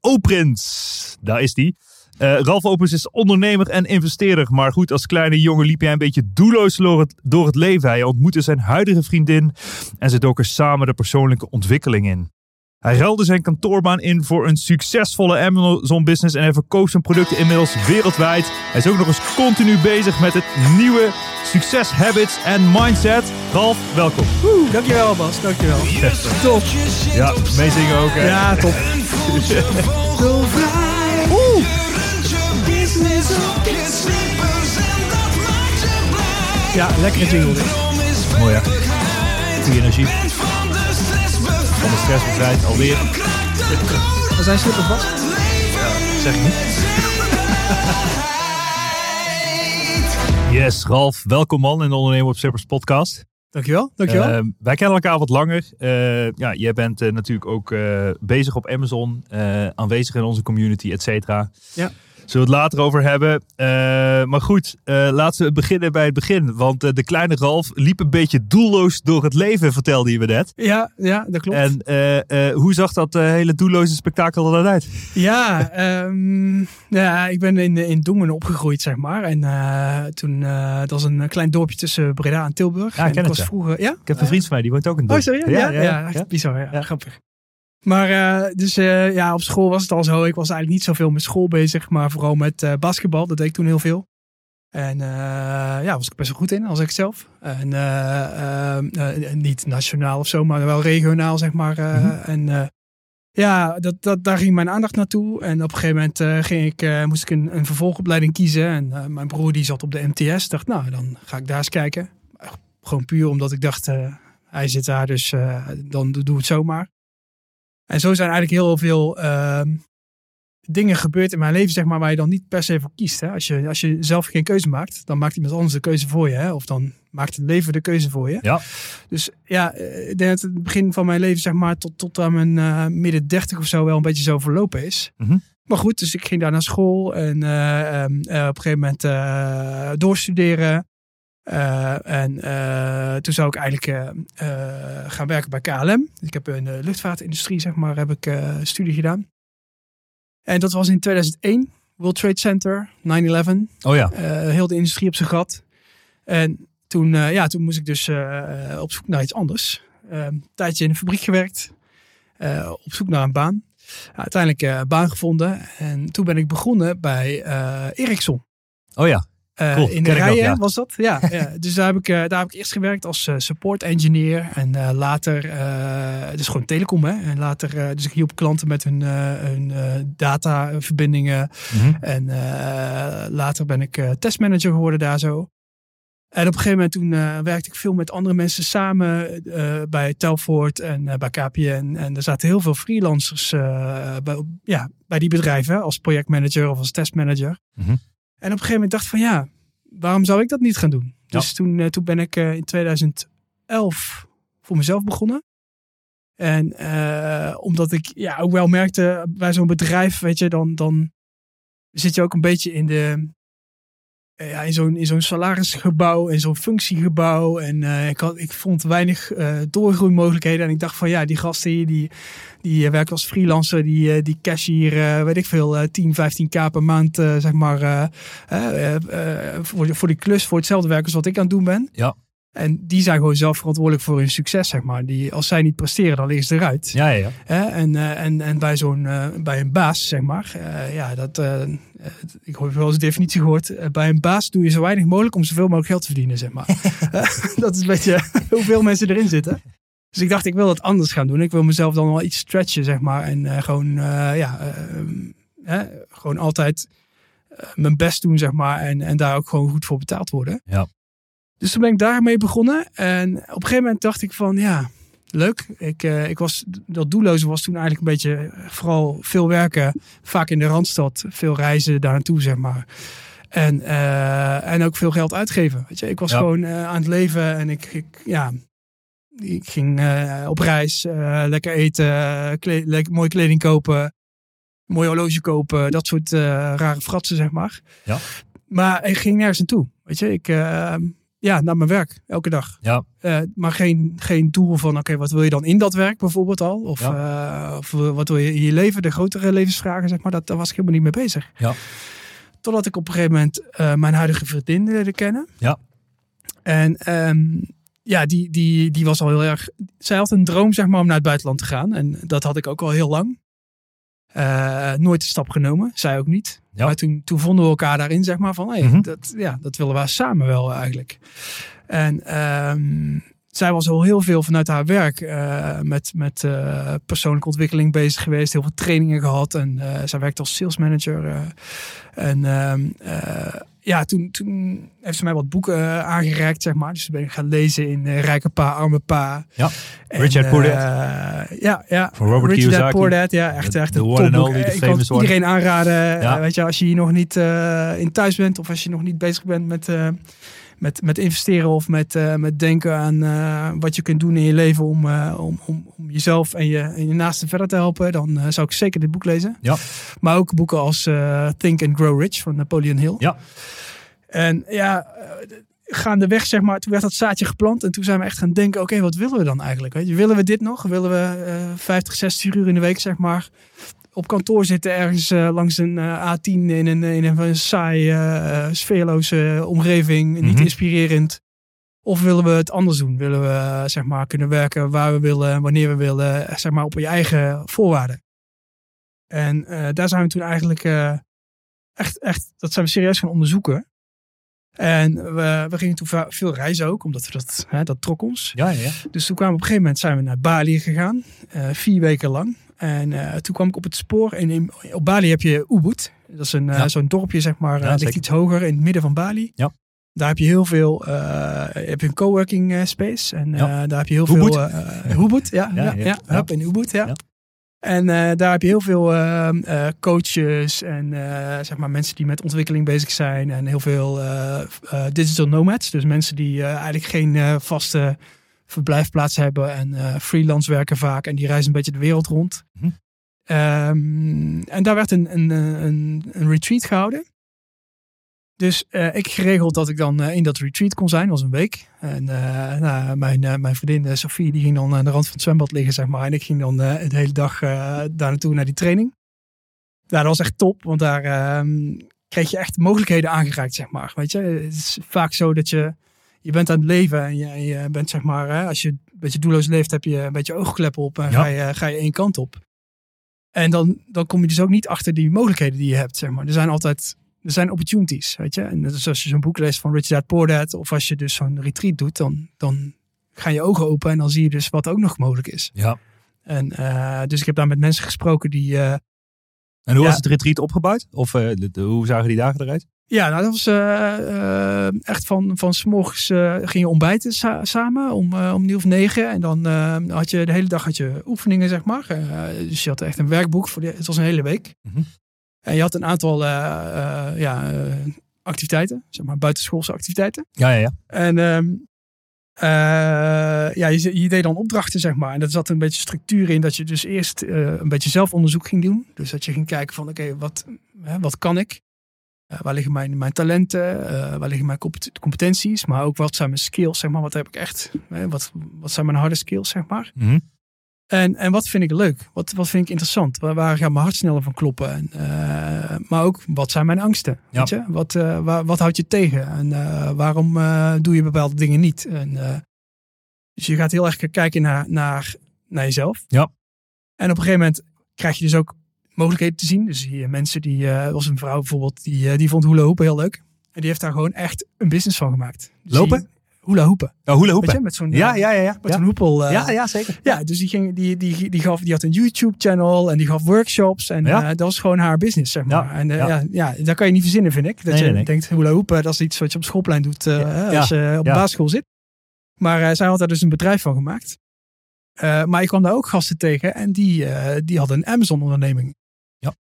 Oprins. Daar is die. Uh, Ralf Oprins is ondernemer en investeerder. Maar goed, als kleine jongen liep hij een beetje doelloos door het, door het leven. Hij ontmoette zijn huidige vriendin en ze doken samen de persoonlijke ontwikkeling in. Hij ruilde zijn kantoorbaan in voor een succesvolle Amazon-business en hij verkoopt zijn producten inmiddels wereldwijd. Hij is ook nog eens continu bezig met het nieuwe succes habits en mindset. Ralf, welkom. Dankjewel Bas, dankjewel. Top. Ja, meezingen ook. Hè? Ja, top. Oeh. Ja, lekkere jingle dit. Mooi hè? Goede energie. Van de stress bevrijd alweer. Als hij slippers Bas? Zeg ik niet. Yes, Ralf, welkom man in de Ondernemer op Slippers podcast. Dankjewel, dankjewel. Eh, wij kennen elkaar wat langer. Eh, ja, jij bent eh, natuurlijk ook bezig op Amazon, aanwezig in onze community, et cetera. Ja. Zullen we het later over hebben. Eh, maar goed, eh, laten we beginnen bij het begin. Want eh, de kleine Ralf liep een beetje doelloos door het leven, vertelde je me net. ja, ja, dat klopt. En hoe zag dat hele doelloze spektakel er dan uit? Ja, ehm, ja, ik ben in, in Dongen opgegroeid, zeg maar. En toen, dat was een klein dorpje tussen Breda en Tilburg. Ja, ik en ken ik het, was ja. vroeger, ja? Ik heb een vriend van mij, die woont ook in Oh, Dordt. sorry? Ja, ja, ja, echt bizar. Ja, Ja. grappig. Maar eh, dus eh, ja, op school was het al zo. Ik was eigenlijk niet zoveel met school bezig, maar vooral met eh, basketbal. Dat deed ik toen heel veel. En ja, was ik best wel goed in, als ik zelf. En niet nationaal of zo, maar wel regionaal, zeg maar. Mhm. En ja, dat, dat, daar ging mijn aandacht naartoe. En op een gegeven moment ging ik, moest ik een, een vervolgopleiding kiezen. En mijn broer die zat op de MTS. Dacht, nou, dan ga ik daar eens kijken. Gewoon puur omdat ik dacht, hij zit daar, dus dan doe het zomaar. En zo zijn eigenlijk heel veel ehm, dingen gebeurd in mijn leven, zeg maar, waar je dan niet per se voor kiest. Hè? Als, je, als je zelf geen keuze maakt, dan maakt iemand anders de keuze voor je. Hè? Of dan maakt het leven de keuze voor je. Ja. Dus ja, eh, ik denk dat het begin van mijn leven, zeg maar, tot, tot aan mijn eh, midden dertig of zo wel een beetje zo verlopen is. Mhm. Maar goed, dus ik ging daar naar school en eh, ehm, eh, op een gegeven moment doorstuderen. Eh, en eh, toen zou ik eigenlijk eh, gaan werken bij KLM. Ik heb in de luchtvaartindustrie, zeg maar, heb ik studie gedaan. En dat was in 2001, World Trade Center, 9-11. Oh ja. Heel de industrie op zijn gat. En toen, ja, toen moest ik dus op zoek naar iets anders. Een tijdje in een fabriek gewerkt. op zoek naar een baan. Uiteindelijk een baan gevonden. En toen ben ik begonnen bij Ericsson. Oh ja. Eh, Cool, in de rijen ja. was dat. Ja, ja. Dus daar heb, ik, eh, daar heb ik eerst gewerkt als eh, support engineer. En later, dus gewoon telecom hè. En later, dus ik hielp klanten met hun, hun dataverbindingen. Mhm. En later ben ik testmanager geworden daar zo. En op een gegeven moment toen werkte ik veel met andere mensen samen bij Telfort en bij KPN. En er zaten heel veel freelancers bij, ja, bij die bedrijven als projectmanager of als testmanager. En op een gegeven moment dacht ik van ja, waarom zou ik dat niet gaan doen? Ja. Dus toen, eh, toen ben ik eh, in 2011 voor mezelf begonnen. En eh, omdat ik ja, ook wel merkte bij zo'n bedrijf, weet je, dan, dan zit je ook een beetje in de, ja, in zo'n salarisgebouw, in zo'n functiegebouw. En eh, ik, had, ik vond weinig eh doorgroeimogelijkheden. En ik dacht van ja, die gasten hier, die, die eh, werken als freelancer, die, die cash hier, weet ik veel, eh 10, 15k per maand, zeg maar, voor, voor die klus, voor hetzelfde werk als wat ik aan het doen ben. Ja. En die zijn gewoon zelf verantwoordelijk voor hun succes, zeg maar. Die, als zij niet presteren, dan liggen ze eruit. Ja, ja? En, eh, en, en bij zo'n eh, bij een baas, zeg maar, eh, ja, dat, ik heb wel eens de definitie gehoord. eh, bij een baas doe je zo weinig mogelijk om zoveel mogelijk geld te verdienen, zeg maar. Dat is een beetje hoeveel mensen erin zitten. Dus ik dacht, ik wil dat anders gaan doen. Ik wil mezelf dan wel iets stretchen, zeg maar. En eh, gewoon, eh, ja, gewoon altijd mijn best doen, zeg maar. En, en daar ook gewoon goed voor betaald worden. Ja. Dus toen ben ik daarmee begonnen. En op een gegeven moment dacht ik van, ja, leuk. Ik, eh, ik was, dat doelloze was toen eigenlijk een beetje eh, vooral veel werken. Vaak in de Randstad. Veel reizen daar naartoe, zeg maar. En, eh, en ook veel geld uitgeven. Weet je, ik was Ja. gewoon aan het leven en ik, ik ja, ik ging op reis, lekker eten, kle- lekker, mooie kleding kopen, mooi horloge kopen, dat soort rare fratsen, zeg maar. Ja. Maar ik ging nergens naartoe. Weet je, ik, ja, naar mijn werk, elke dag. Ja. Eh, maar geen, geen doel van, oké, wat wil je dan in dat werk bijvoorbeeld al? Of, eh, of wat wil je in je leven, de grotere levensvragen, zeg maar. Dat, daar was ik helemaal niet mee bezig. Ja. Totdat ik op een gegeven moment eh, mijn huidige vriendin leerde kennen. Ja. En ehm, ja, die, die, die was al heel erg... Zij had een droom, zeg maar, om naar het buitenland te gaan. En dat had ik ook al heel lang. Eh, nooit de stap genomen. Zij ook niet. Ja. Maar toen, toen vonden we elkaar daarin, zeg maar, van... Hey, Mhm. dat, ja, dat willen we samen wel eigenlijk. En ehm, zij was al heel veel vanuit haar werk eh, met, met eh, persoonlijke ontwikkeling bezig geweest. Heel veel trainingen gehad. En eh, zij werkte als sales manager. en ehm, eh, ja, toen, toen heeft ze mij wat boeken eh, aangereikt, zeg maar. Dus ben ik gaan lezen in eh, Rijke Pa, Arme Pa. Ja. En, Richard eh, Poor ja, ja. Van Robert Rich Dad, Kiyosaki. Poor Dad, ja, echt, echt The een topboek. Ik kan het iedereen aanraden. Ja. Weet je, als je hier nog niet in thuis bent of als je nog niet bezig bent met, met, met investeren of met, eh, met denken aan eh, wat je kunt doen in je leven om, eh, om, om, om jezelf en je, en je naasten verder te helpen, dan zou ik zeker dit boek lezen. Ja. Maar ook boeken als Think and Grow Rich van Napoleon Hill. Ja. En ja, gaandeweg zeg maar, toen werd dat zaadje geplant en toen zijn we echt gaan denken, oké, wat willen we dan eigenlijk? Weet je, willen we dit nog? Willen we eh 50, 60 uur in de week zeg maar op kantoor zitten ergens eh, langs een eh, A10 in een, in een saai, eh, eh, sfeerloze omgeving, niet Mhm. inspirerend? Of willen we het anders doen? Willen we zeg maar kunnen werken waar we willen, wanneer we willen, zeg maar op je eigen voorwaarden? En daar zijn we toen eigenlijk echt, echt, dat zijn we serieus gaan onderzoeken. En we, we gingen toen veel reizen ook, omdat we dat, hè, dat trok ons. Ja, ja, ja. Dus toen kwamen we op een gegeven moment zijn we naar Bali gegaan, vier weken lang. En eh, toen kwam ik op het spoor. En in, op Bali heb je Ubud. Dat is een, eh, Ja. zo'n dorpje, zeg maar. Ja, eh, ligt zeker. iets hoger in het midden van Bali. Ja. Daar heb je heel veel. heb je een coworking space. En Ja. daar heb je heel Ubud. veel. Ubud, ja. Ja, Ja, ja, ja, ja. Hup, in Ubud, ja. Ja. En daar heb je heel veel coaches en zeg maar mensen die met ontwikkeling bezig zijn. En heel veel digital nomads. Dus mensen die eigenlijk geen vaste verblijfplaats hebben en eh, freelance werken vaak. En die reizen een beetje de wereld rond. Mhm. Ehm, en daar werd een, een, eh, een, een retreat gehouden. Dus eh, ik geregeld dat ik dan in dat retreat kon zijn, was een week. En nou, mijn, mijn vriendin Sophie, die ging dan aan de rand van het zwembad liggen, zeg maar. En ik ging dan de hele dag daar naartoe naar die training. Nou, dat was echt top, want daar ehm, kreeg je echt mogelijkheden aangereikt, zeg maar. Weet je, het is vaak zo dat je, je bent aan het leven en je, en je bent, zeg maar, hè, als je een beetje doelloos leeft, heb je een beetje oogkleppen op en Ja. ga, je, ga je één kant op. En dan, dan kom je dus ook niet achter die mogelijkheden die je hebt, zeg maar. Er zijn altijd er zijn opportunities, weet je. En dus als je zo'n boek leest van Rich Dad Poor Dad, of als je dus zo'n retreat doet, dan, dan gaan je ogen open en dan zie je dus wat ook nog mogelijk is. ja. En eh, dus ik heb daar met mensen gesproken die, eh, En hoe Ja. was het retreat opgebouwd? Of de- de- hoe zagen die dagen eruit? Ja, nou, dat was eh, eh, echt van, van s morgens eh, ging je ontbijten sa- samen om, om nieuw of negen. En dan had je de hele dag had je oefeningen, zeg maar. Dus je had echt een werkboek voor de, het was een hele week. Mhm. En je had een aantal ja, activiteiten, zeg maar buitenschoolse activiteiten. Ja, ja, ja. En ehm, eh, ja, je, je deed dan opdrachten, zeg maar. En dat zat een beetje structuur in dat je dus eerst een beetje zelfonderzoek ging doen. Dus dat je ging kijken van, oké, wat, hè, wat kan ik? Eh, waar liggen mijn, mijn talenten? Eh, waar liggen mijn compet- competenties? Maar ook wat zijn mijn skills, zeg maar. Wat heb ik echt? eh, wat, wat zijn mijn harde skills, zeg maar? Mhm. En, en wat vind ik leuk? Wat, wat vind ik interessant? Waar, waar gaat mijn hart sneller van kloppen? En, eh, maar ook, wat zijn mijn angsten? Ja. Weet je? Wat, waar, wat houdt je tegen? En waarom doe je bepaalde dingen niet? En, dus je gaat heel erg kijken naar, naar, naar jezelf. Ja. En op een gegeven moment krijg je dus ook mogelijkheden te zien. Dus hier mensen die, er was een vrouw bijvoorbeeld, die, eh, die vond hula hopen heel leuk. En die heeft daar gewoon echt een business van gemaakt. Dus Lopen? die- hula hoepen. Oh, hula hoepen. je, met zo'n Ja, eh, ja, ja. ja. met zo'n hoepel. ja, ja, zeker. ja, dus die, ging, die, die, die, gaf, die had een YouTube-channel en die gaf workshops. En Ja. dat was gewoon haar business, zeg maar. Ja, En ja. ja. Dat kan je niet verzinnen, vind ik. Dat Nee, je nee, denkt, hula hoepen, dat is iets wat je op schoolplein doet als je op de basisschool zit. Maar zij had daar dus een bedrijf van gemaakt. Maar ik kwam daar ook gasten tegen en die, die hadden een Amazon-onderneming.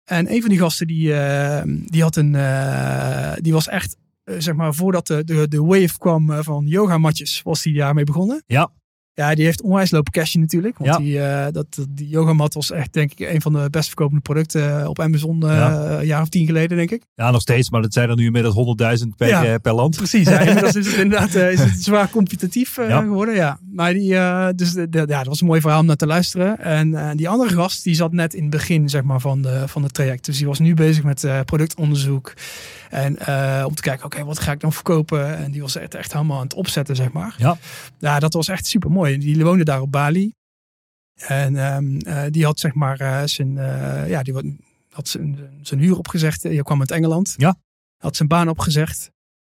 En een van die gasten, die, eh, die, had een, eh, die was echt, eh, zeg maar, voordat de, de, de wave kwam van yogamatjes, was die daarmee begonnen. Ja. Ja, die heeft onwijs lopen cashen natuurlijk. Want Ja. die, eh, dat, die yogamat was echt, denk ik, een van de best verkopende producten op Amazon eh, Ja. een jaar of tien geleden, denk ik. Ja, nog steeds, maar dat zijn er nu inmiddels 100.000 per, Ja. eh, per land. Precies, ja, inmiddels is het inderdaad eh, is het zwaar competitief eh, geworden. Ja. Maar die, eh, dus de, de- ja, dat was een mooi verhaal om naar te luisteren. En eh, die andere gast, die zat net in het begin zeg maar, van, de, van het traject. Dus die was nu bezig met eh, productonderzoek. En eh, om te kijken, oké, wat ga ik dan verkopen? En die was echt, echt helemaal aan het opzetten, zeg maar. Ja. Ja, dat was echt super mooi. Die woonde daar op Bali. En ehm, eh, die had zeg maar eh, zijn, eh, ja, die had zijn, zijn huur opgezegd. Je kwam uit Engeland. Ja. Had zijn baan opgezegd.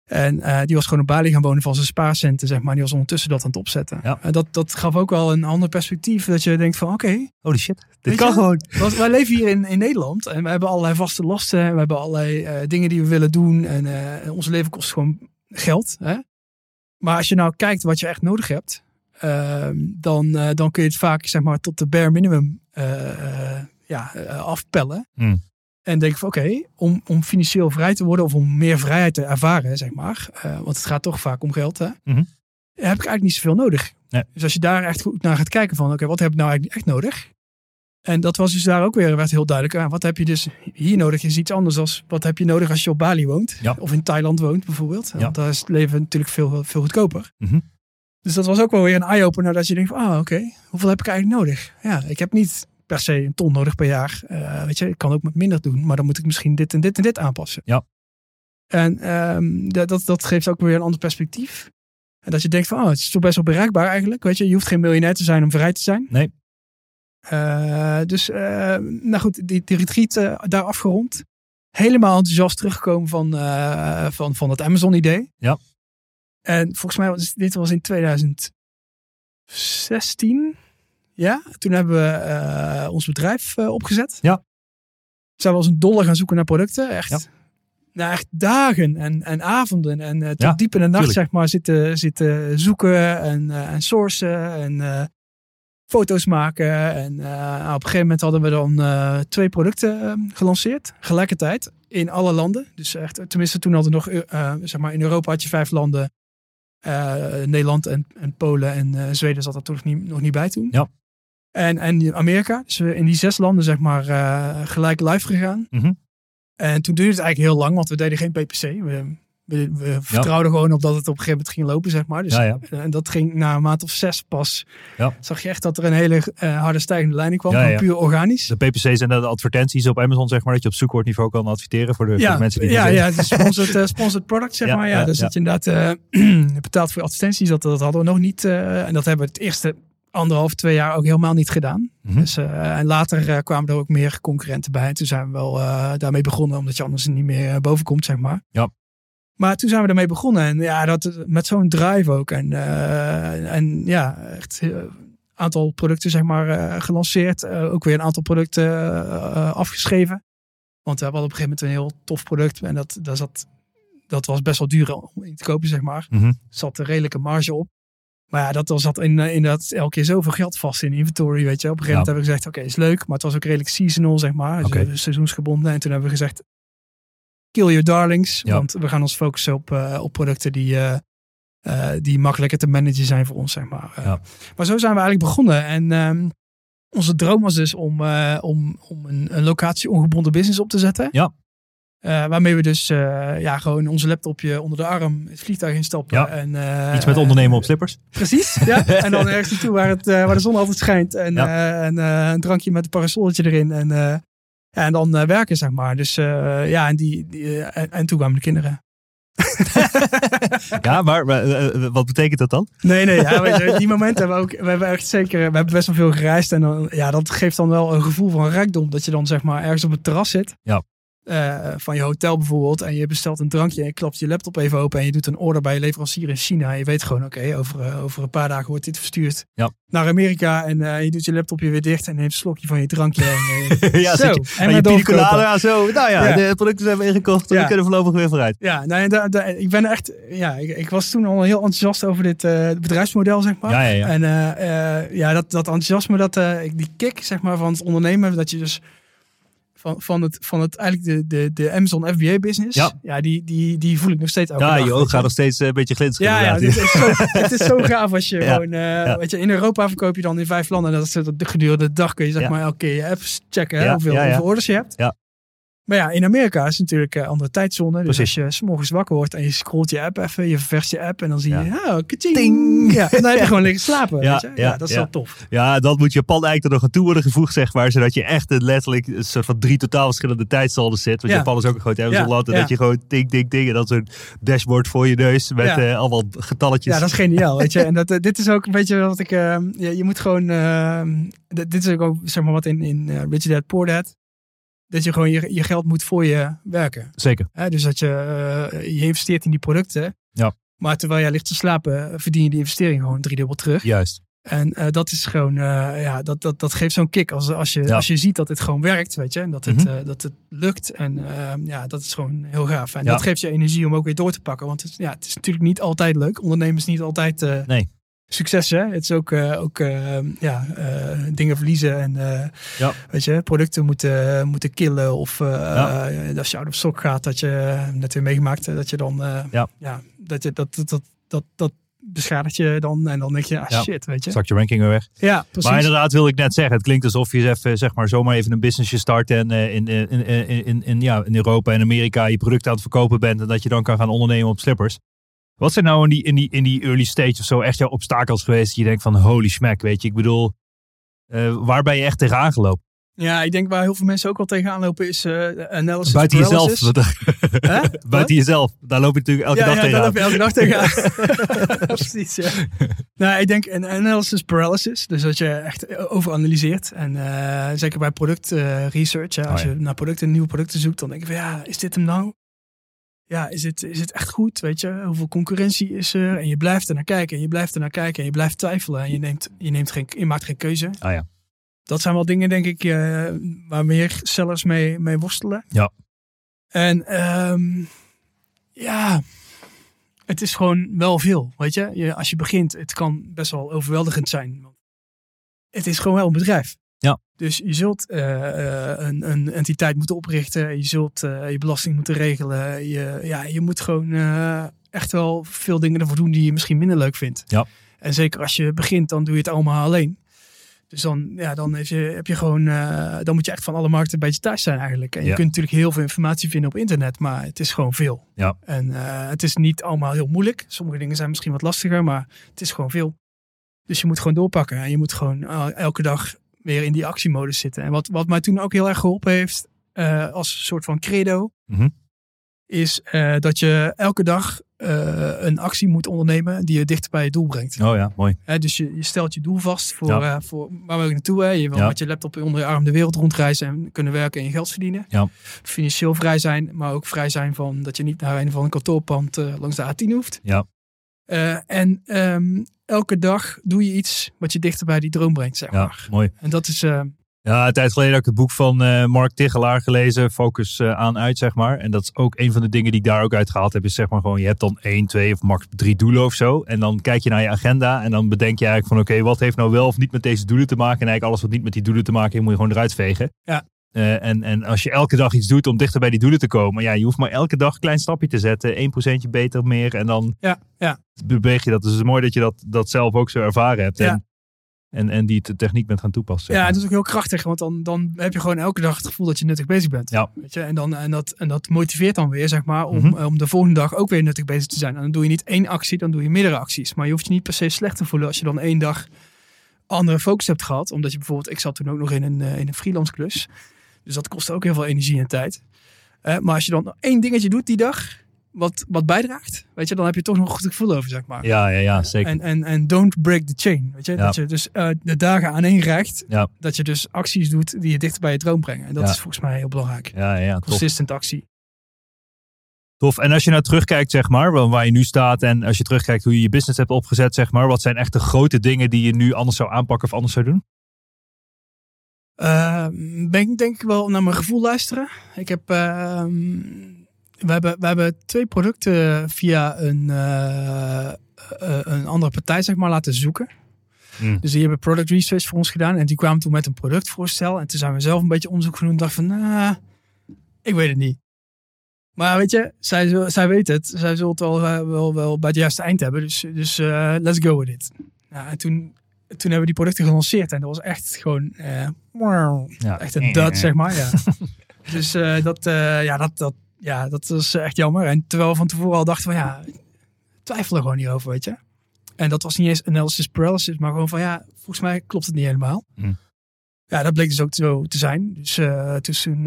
En die was gewoon op Bali gaan wonen van zijn spaarcenten, zeg maar. Die was ondertussen dat aan het opzetten. Ja. En dat, dat gaf ook wel een ander perspectief. Dat je denkt van, oké, Holy shit. Dit kan je? gewoon. want wij leven hier in, in Nederland. En we hebben allerlei vaste lasten. en We hebben allerlei dingen die we willen doen. En ons leven kost gewoon geld. Hè? Maar als je nou kijkt wat je echt nodig hebt. Ehm, dan, eh, dan kun je het vaak zeg maar, tot de bare minimum eh, eh, ja, afpellen. Hmm. En denk van oké, om, om financieel vrij te worden of om meer vrijheid te ervaren, zeg maar. want het gaat toch vaak om geld, hè. Mhm. Heb ik eigenlijk niet zoveel nodig. Nee. Dus als je daar echt goed naar gaat kijken van oké, wat heb ik nou eigenlijk echt nodig? En dat was dus daar ook weer werd heel duidelijk. Ah, wat heb je dus hier nodig is iets anders dan wat heb je nodig als je op Bali woont. Ja. Of in Thailand woont bijvoorbeeld. Ja. Want daar is het leven natuurlijk veel, veel goedkoper. Mhm. Dus dat was ook wel weer een eye-opener dat je denkt van, ah oké, hoeveel heb ik eigenlijk nodig? Ja, ik heb niet per se een ton nodig per jaar. Eh, weet je, ik kan ook met minder doen, maar dan moet ik misschien dit en dit en dit aanpassen. Ja. En ehm, dat, dat, dat geeft ook weer een ander perspectief. En dat je denkt van, oh, het is toch best wel bereikbaar eigenlijk. Weet je, je hoeft geen miljonair te zijn om vrij te zijn. Nee. Eh, dus, eh, nou goed, die, die retreat daar afgerond. Helemaal enthousiast teruggekomen van, van, van het Amazon-idee. Ja. En volgens mij was dit was in 2016. Ja, toen hebben we eh, ons bedrijf eh, opgezet. Ja. Zijn we als een dolle gaan zoeken naar producten. Echt, Ja. nou, echt dagen en, en avonden. En eh, tot Ja, diep in de nacht tuurlijk. zeg maar zitten, zitten zoeken en, en sourcen en foto's maken. En nou, op een gegeven moment hadden we dan twee producten eh, gelanceerd. Gelijkertijd in alle landen. Dus echt, tenminste toen hadden we nog, zeg maar in Europa had je vijf landen. Eh, Nederland en, en Polen en eh, Zweden zat er toen nog niet, nog niet bij toen. Ja. En, en Amerika. Dus we in die zes landen zeg maar eh, gelijk live gegaan. Mhm. En toen duurde het eigenlijk heel lang, want we deden geen PPC. We, we, we vertrouwden gewoon op dat het op een gegeven moment ging lopen, zeg maar. Dus, ja. En dat ging na een maand of zes pas. Ja. Zag je echt dat er een hele eh, harde stijgende lijn kwam. Ja. puur organisch. De PPC zijn de advertenties op Amazon, zeg maar, dat je op zoekwoordniveau kan adverteren voor de, voor Ja, de mensen die ja, ja, het is sponsored, eh, sponsored product, zeg maar. Ja, dus dat je inderdaad eh, betaalt voor advertenties. Dat, dat hadden we nog niet. eh, en dat hebben we het eerste anderhalf, twee jaar ook helemaal niet gedaan. Mhm. Dus, eh, en later eh, kwamen er ook meer concurrenten bij. En toen zijn we wel eh, daarmee begonnen, omdat je anders er niet meer eh, boven komt, zeg maar. Ja. Maar toen zijn we ermee begonnen. En ja, dat, met zo'n drive ook. En, eh, en ja, echt een aantal producten zeg maar eh, gelanceerd. Eh, ook weer een aantal producten eh, afgeschreven. Want we hadden op een gegeven moment een heel tof product. En dat, dat, zat, dat was best wel duur om in te kopen, zeg maar. Mhm. Er zat een redelijke marge op. Maar ja, dat zat in, eh, inderdaad elke keer zoveel geld vast in inventory, weet je. Op een gegeven moment hebben we gezegd, oké, is leuk. Maar het was ook redelijk seasonal, zeg maar. Dus seizoensgebonden. En toen hebben we gezegd, kill your darlings. Ja. Want we gaan ons focussen op, eh, op producten die, eh, eh, die makkelijker te managen zijn voor ons, zeg maar. Ja. Maar zo zijn we eigenlijk begonnen. En ehm, onze droom was dus om, om, om een, een locatie ongebonden business op te zetten. Ja. Waarmee we dus ja, gewoon onze laptopje onder de arm het vliegtuig instappen. Ja. En, Iets met ondernemen op slippers. Precies, ja. En dan ergens naartoe waar, het, waar de zon altijd schijnt. En, en een drankje met een parasolletje erin. En, en dan eh, werken, zeg maar. Dus eh, ja, en, die, die, eh, en, en toen kwamen de kinderen. Ja, maar wat betekent dat dan? Nee, nee, ja, je, die momenten hebben we ook. We hebben echt zeker. We hebben best wel veel gereisd. En dan, ja, dat geeft dan wel een gevoel van rijkdom. Dat je dan zeg maar ergens op het terras zit. Ja. Eh, van je hotel bijvoorbeeld. En je bestelt een drankje. En je klapt je laptop even open. En je doet een order bij je leverancier in China. En je weet gewoon, oké, over, eh, over een paar dagen wordt dit verstuurd Ja. naar Amerika. En eh, je doet je laptopje weer dicht. En neemt een slokje van je drankje. En, ja, zo. je, En en je maar pina doorverkopen. colada, zo. Nou ja, Ja. de producten zijn we ingekocht. Ja. We kunnen voorlopig weer vooruit. Ja, nou, da, da- ik ben echt. Ja, ik, ik was toen al heel enthousiast over dit bedrijfsmodel, zeg maar. Ja, ja, ja. En ja, dat, dat enthousiasme, dat, die kick zeg maar, van het ondernemen, dat je dus van, van, het, van het eigenlijk de, de, de Amazon FBA business, Ja. die, die, die voel ik nog steeds elke Ja, dag, je ogen gaan nog steeds eh, een beetje glinsteren. Ja, ja het, is zo, het is zo gaaf als je Ja, gewoon, eh, weet je, in Europa verkoop je dan in vijf landen. En dat is het de gedurende de dag kun je zeg Ja. maar elke keer je apps checken Ja, hoeveel, ja, ja. hoeveel orders je hebt. Ja. Maar ja, in Amerika is het natuurlijk een andere tijdzone. Dus Precies. als je 's morgens wakker wordt en je scrolt je app even, je ververst je app en dan zie je, Ja. oh. Ting. Ja, en dan heb je gewoon liggen slapen. Ja, weet je? ja, ja, dat is wel tof. Ja, dan moet Japan eigenlijk er nog aan toe worden gevoegd, zeg maar. Zodat je echt letterlijk een soort van drie totaal verschillende tijdzones zit. Want Ja. Japan is ook een groot Amazon-land. En dat je gewoon ding, ding, ding. En dan zo'n dashboard voor je neus met eh, allemaal getalletjes. Ja, dat is geniaal, weet je. En dat, eh, dit is ook een beetje wat ik... eh, je, je moet gewoon... eh, dit is ook, zeg maar wat in, in eh, Rich Dad Poor Dad... Dat je gewoon je, je geld moet voor je werken. Zeker. Hè, dus dat je, eh, je investeert in die producten. Ja. Maar terwijl jij ligt te slapen, eh, verdien je die investering gewoon driedubbel terug. Juist. En eh, dat is gewoon, ja, dat, dat, dat geeft zo'n kick. Als, als, je, Ja. als je ziet dat het gewoon werkt, weet je. En dat het, Mhm. dat het lukt. En eh, ja, dat is gewoon heel gaaf. En Ja. dat geeft je energie om ook weer door te pakken. Want het, ja, het is natuurlijk niet altijd leuk. Ondernemen is niet altijd Nee. Succes, hè. Het is ook, eh, ook eh, ja, eh, dingen verliezen. En Ja. weet je, producten moeten, moeten killen. Of Ja. als je out of stock gaat, dat je net weer meegemaakt, dat je dan, eh, Ja. dat je dat, dat, dat, dat, dat beschadigt je dan. En dan denk je, ah Ja. shit, weet je. Zakt je ranking weer weg. Ja, precies. Maar inderdaad wil ik net zeggen, het klinkt alsof je even, zeg maar, zomaar even een businessje start en in, in, in, in, in, in, ja, in Europa en Amerika je product aan het verkopen bent en dat je dan kan gaan ondernemen op slippers. Wat zijn nou in die, in die, in die early stage of zo echt jouw obstakels geweest dat je denkt van holy smack, weet je, ik bedoel, eh, waar ben je echt tegenaan gelopen? Ja, ik denk waar heel veel mensen ook wel tegenaan lopen is eh analysis Buiten jezelf. paralysis. Buiten jezelf. Daar loop je natuurlijk elke ja, dag ja, tegenaan. daar loop je elke dag tegenaan. Precies, ja. Nou, ik denk een analysis paralysis. Dus dat je echt overanalyseert. En eh, zeker bij product research. als Oh, ja. je naar producten, nieuwe producten zoekt, dan denk je van ja, is dit hem nou? Ja, is het, is het echt goed? Weet je, hoeveel concurrentie is er? En je blijft er naar kijken, en je blijft er naar kijken, en je blijft twijfelen. En je, neemt, je, neemt geen, je maakt geen keuze. Ah ja. Dat zijn wel dingen, denk ik, eh, waar meer sellers mee, mee worstelen. Ja. En ehm, ja, het is gewoon wel veel, weet je? je. Als je begint, het kan best wel overweldigend zijn. Want het is gewoon wel een bedrijf. Dus je zult eh, eh, een, een entiteit moeten oprichten. Je zult eh, je belasting moeten regelen. Je, ja, je moet gewoon echt wel veel dingen ervoor doen die je misschien minder leuk vindt. Ja. En zeker als je begint, dan doe je het allemaal alleen. Dus dan, ja, dan heb, je, heb je gewoon, dan moet je echt van alle markten een beetje thuis zijn eigenlijk. En je Ja. kunt natuurlijk heel veel informatie vinden op internet, maar het is gewoon veel. Ja. En het is niet allemaal heel moeilijk. Sommige dingen zijn misschien wat lastiger, maar het is gewoon veel. Dus je moet gewoon doorpakken. En je moet gewoon elke dag weer in die actiemodus zitten. En wat, wat mij toen ook heel erg geholpen heeft, eh, als soort van credo, Mhm. is eh, dat je elke dag eh, een actie moet ondernemen die je dichter bij je doel brengt. Oh ja, mooi. Dus je, je stelt je doel vast voor, Ja. voor waar wil je naartoe. Hè? Je wil Ja. met je laptop onder je arm de wereld rondreizen en kunnen werken en je geld verdienen. Ja. Financieel vrij zijn, maar ook vrij zijn van dat je niet naar een of ander kantoorpand langs de A10 hoeft. Ja. Eh, en ehm, elke dag doe je iets wat je dichter bij die droom brengt, zeg Ja, maar. mooi. En dat is, eh, Ja, een tijd geleden heb ik het boek van eh, Mark Tichelaar gelezen, Focus aan uit, zeg maar. En dat is ook een van de dingen die ik daar ook uit gehaald heb, is zeg maar gewoon, je hebt dan één, twee of max drie doelen of zo. En dan kijk je naar je agenda en dan bedenk je eigenlijk van, oké, wat heeft nou wel of niet met deze doelen te maken? En eigenlijk alles wat niet met die doelen te maken heeft, moet je gewoon eruit vegen. Ja. Eh, en, en als je elke dag iets doet om dichter bij die doelen te komen, ja, je hoeft maar elke dag een klein stapje te zetten, 1% beter of meer en dan ja, ja. beweeg je dat. Dus het is mooi dat je dat, dat zelf ook zo ervaren hebt. Ja. En En, en die de techniek bent gaan toepassen. Ja, het is ook heel krachtig, want dan, dan heb je gewoon elke dag het gevoel dat je nuttig bezig bent. Ja. Weet je? En, dan, en, dat, en dat motiveert dan weer, zeg maar, om, Mhm. om de volgende dag ook weer nuttig bezig te zijn. En dan doe je niet één actie, dan doe je meerdere acties. Maar je hoeft je niet per se slecht te voelen als je dan één dag andere focus hebt gehad. Omdat je bijvoorbeeld, ik zat toen ook nog in een, eh, in een freelance klus. Dus dat kostte ook heel veel energie en tijd. Eh, maar als je dan één dingetje doet die dag, wat, wat bijdraagt, weet je, dan heb je toch nog een goed gevoel over, zeg maar. ja, ja, ja, zeker. En, en, en don't break the chain. Weet je? Ja. Dat je dus eh, de dagen aaneenrijgt. Ja. Dat je dus acties doet die je dichter bij je droom brengen. En dat is volgens mij heel belangrijk. ja, ja, tof. Consistent actie. Tof. En als je nou terugkijkt, zeg maar, waar je nu staat en als je terugkijkt hoe je je business hebt opgezet, zeg maar, wat zijn echt de grote dingen die je nu anders zou aanpakken of anders zou doen? Eh, ben ik denk ik wel naar mijn gevoel luisteren. Ik heb, ehm, we, hebben, we hebben twee producten via een, eh, eh, een andere partij zeg maar, laten zoeken. Hmm. Dus die hebben product research voor ons gedaan. En die kwamen toen met een productvoorstel. En toen zijn we zelf een beetje onderzoek doen. En dacht van, ik weet het niet. Maar weet je, zij, zij weet het. Zij zullen het wel, eh, wel, wel bij het juiste eind hebben. Dus, dus eh, let's go with it. Ja, en toen, toen hebben we die producten gelanceerd. En dat was echt gewoon... eh. Ja. Echt een dud, zeg maar. Ja. dus eh, dat, eh, ja, dat, dat, ja, dat was echt jammer. En terwijl we van tevoren al dachten van ja, twijfelen gewoon hierover, weet je. En dat was niet eens analysis paralysis, maar gewoon van ja, volgens mij klopt het niet helemaal. Hmm. Ja, dat bleek dus ook zo te zijn. Dus, dus toen,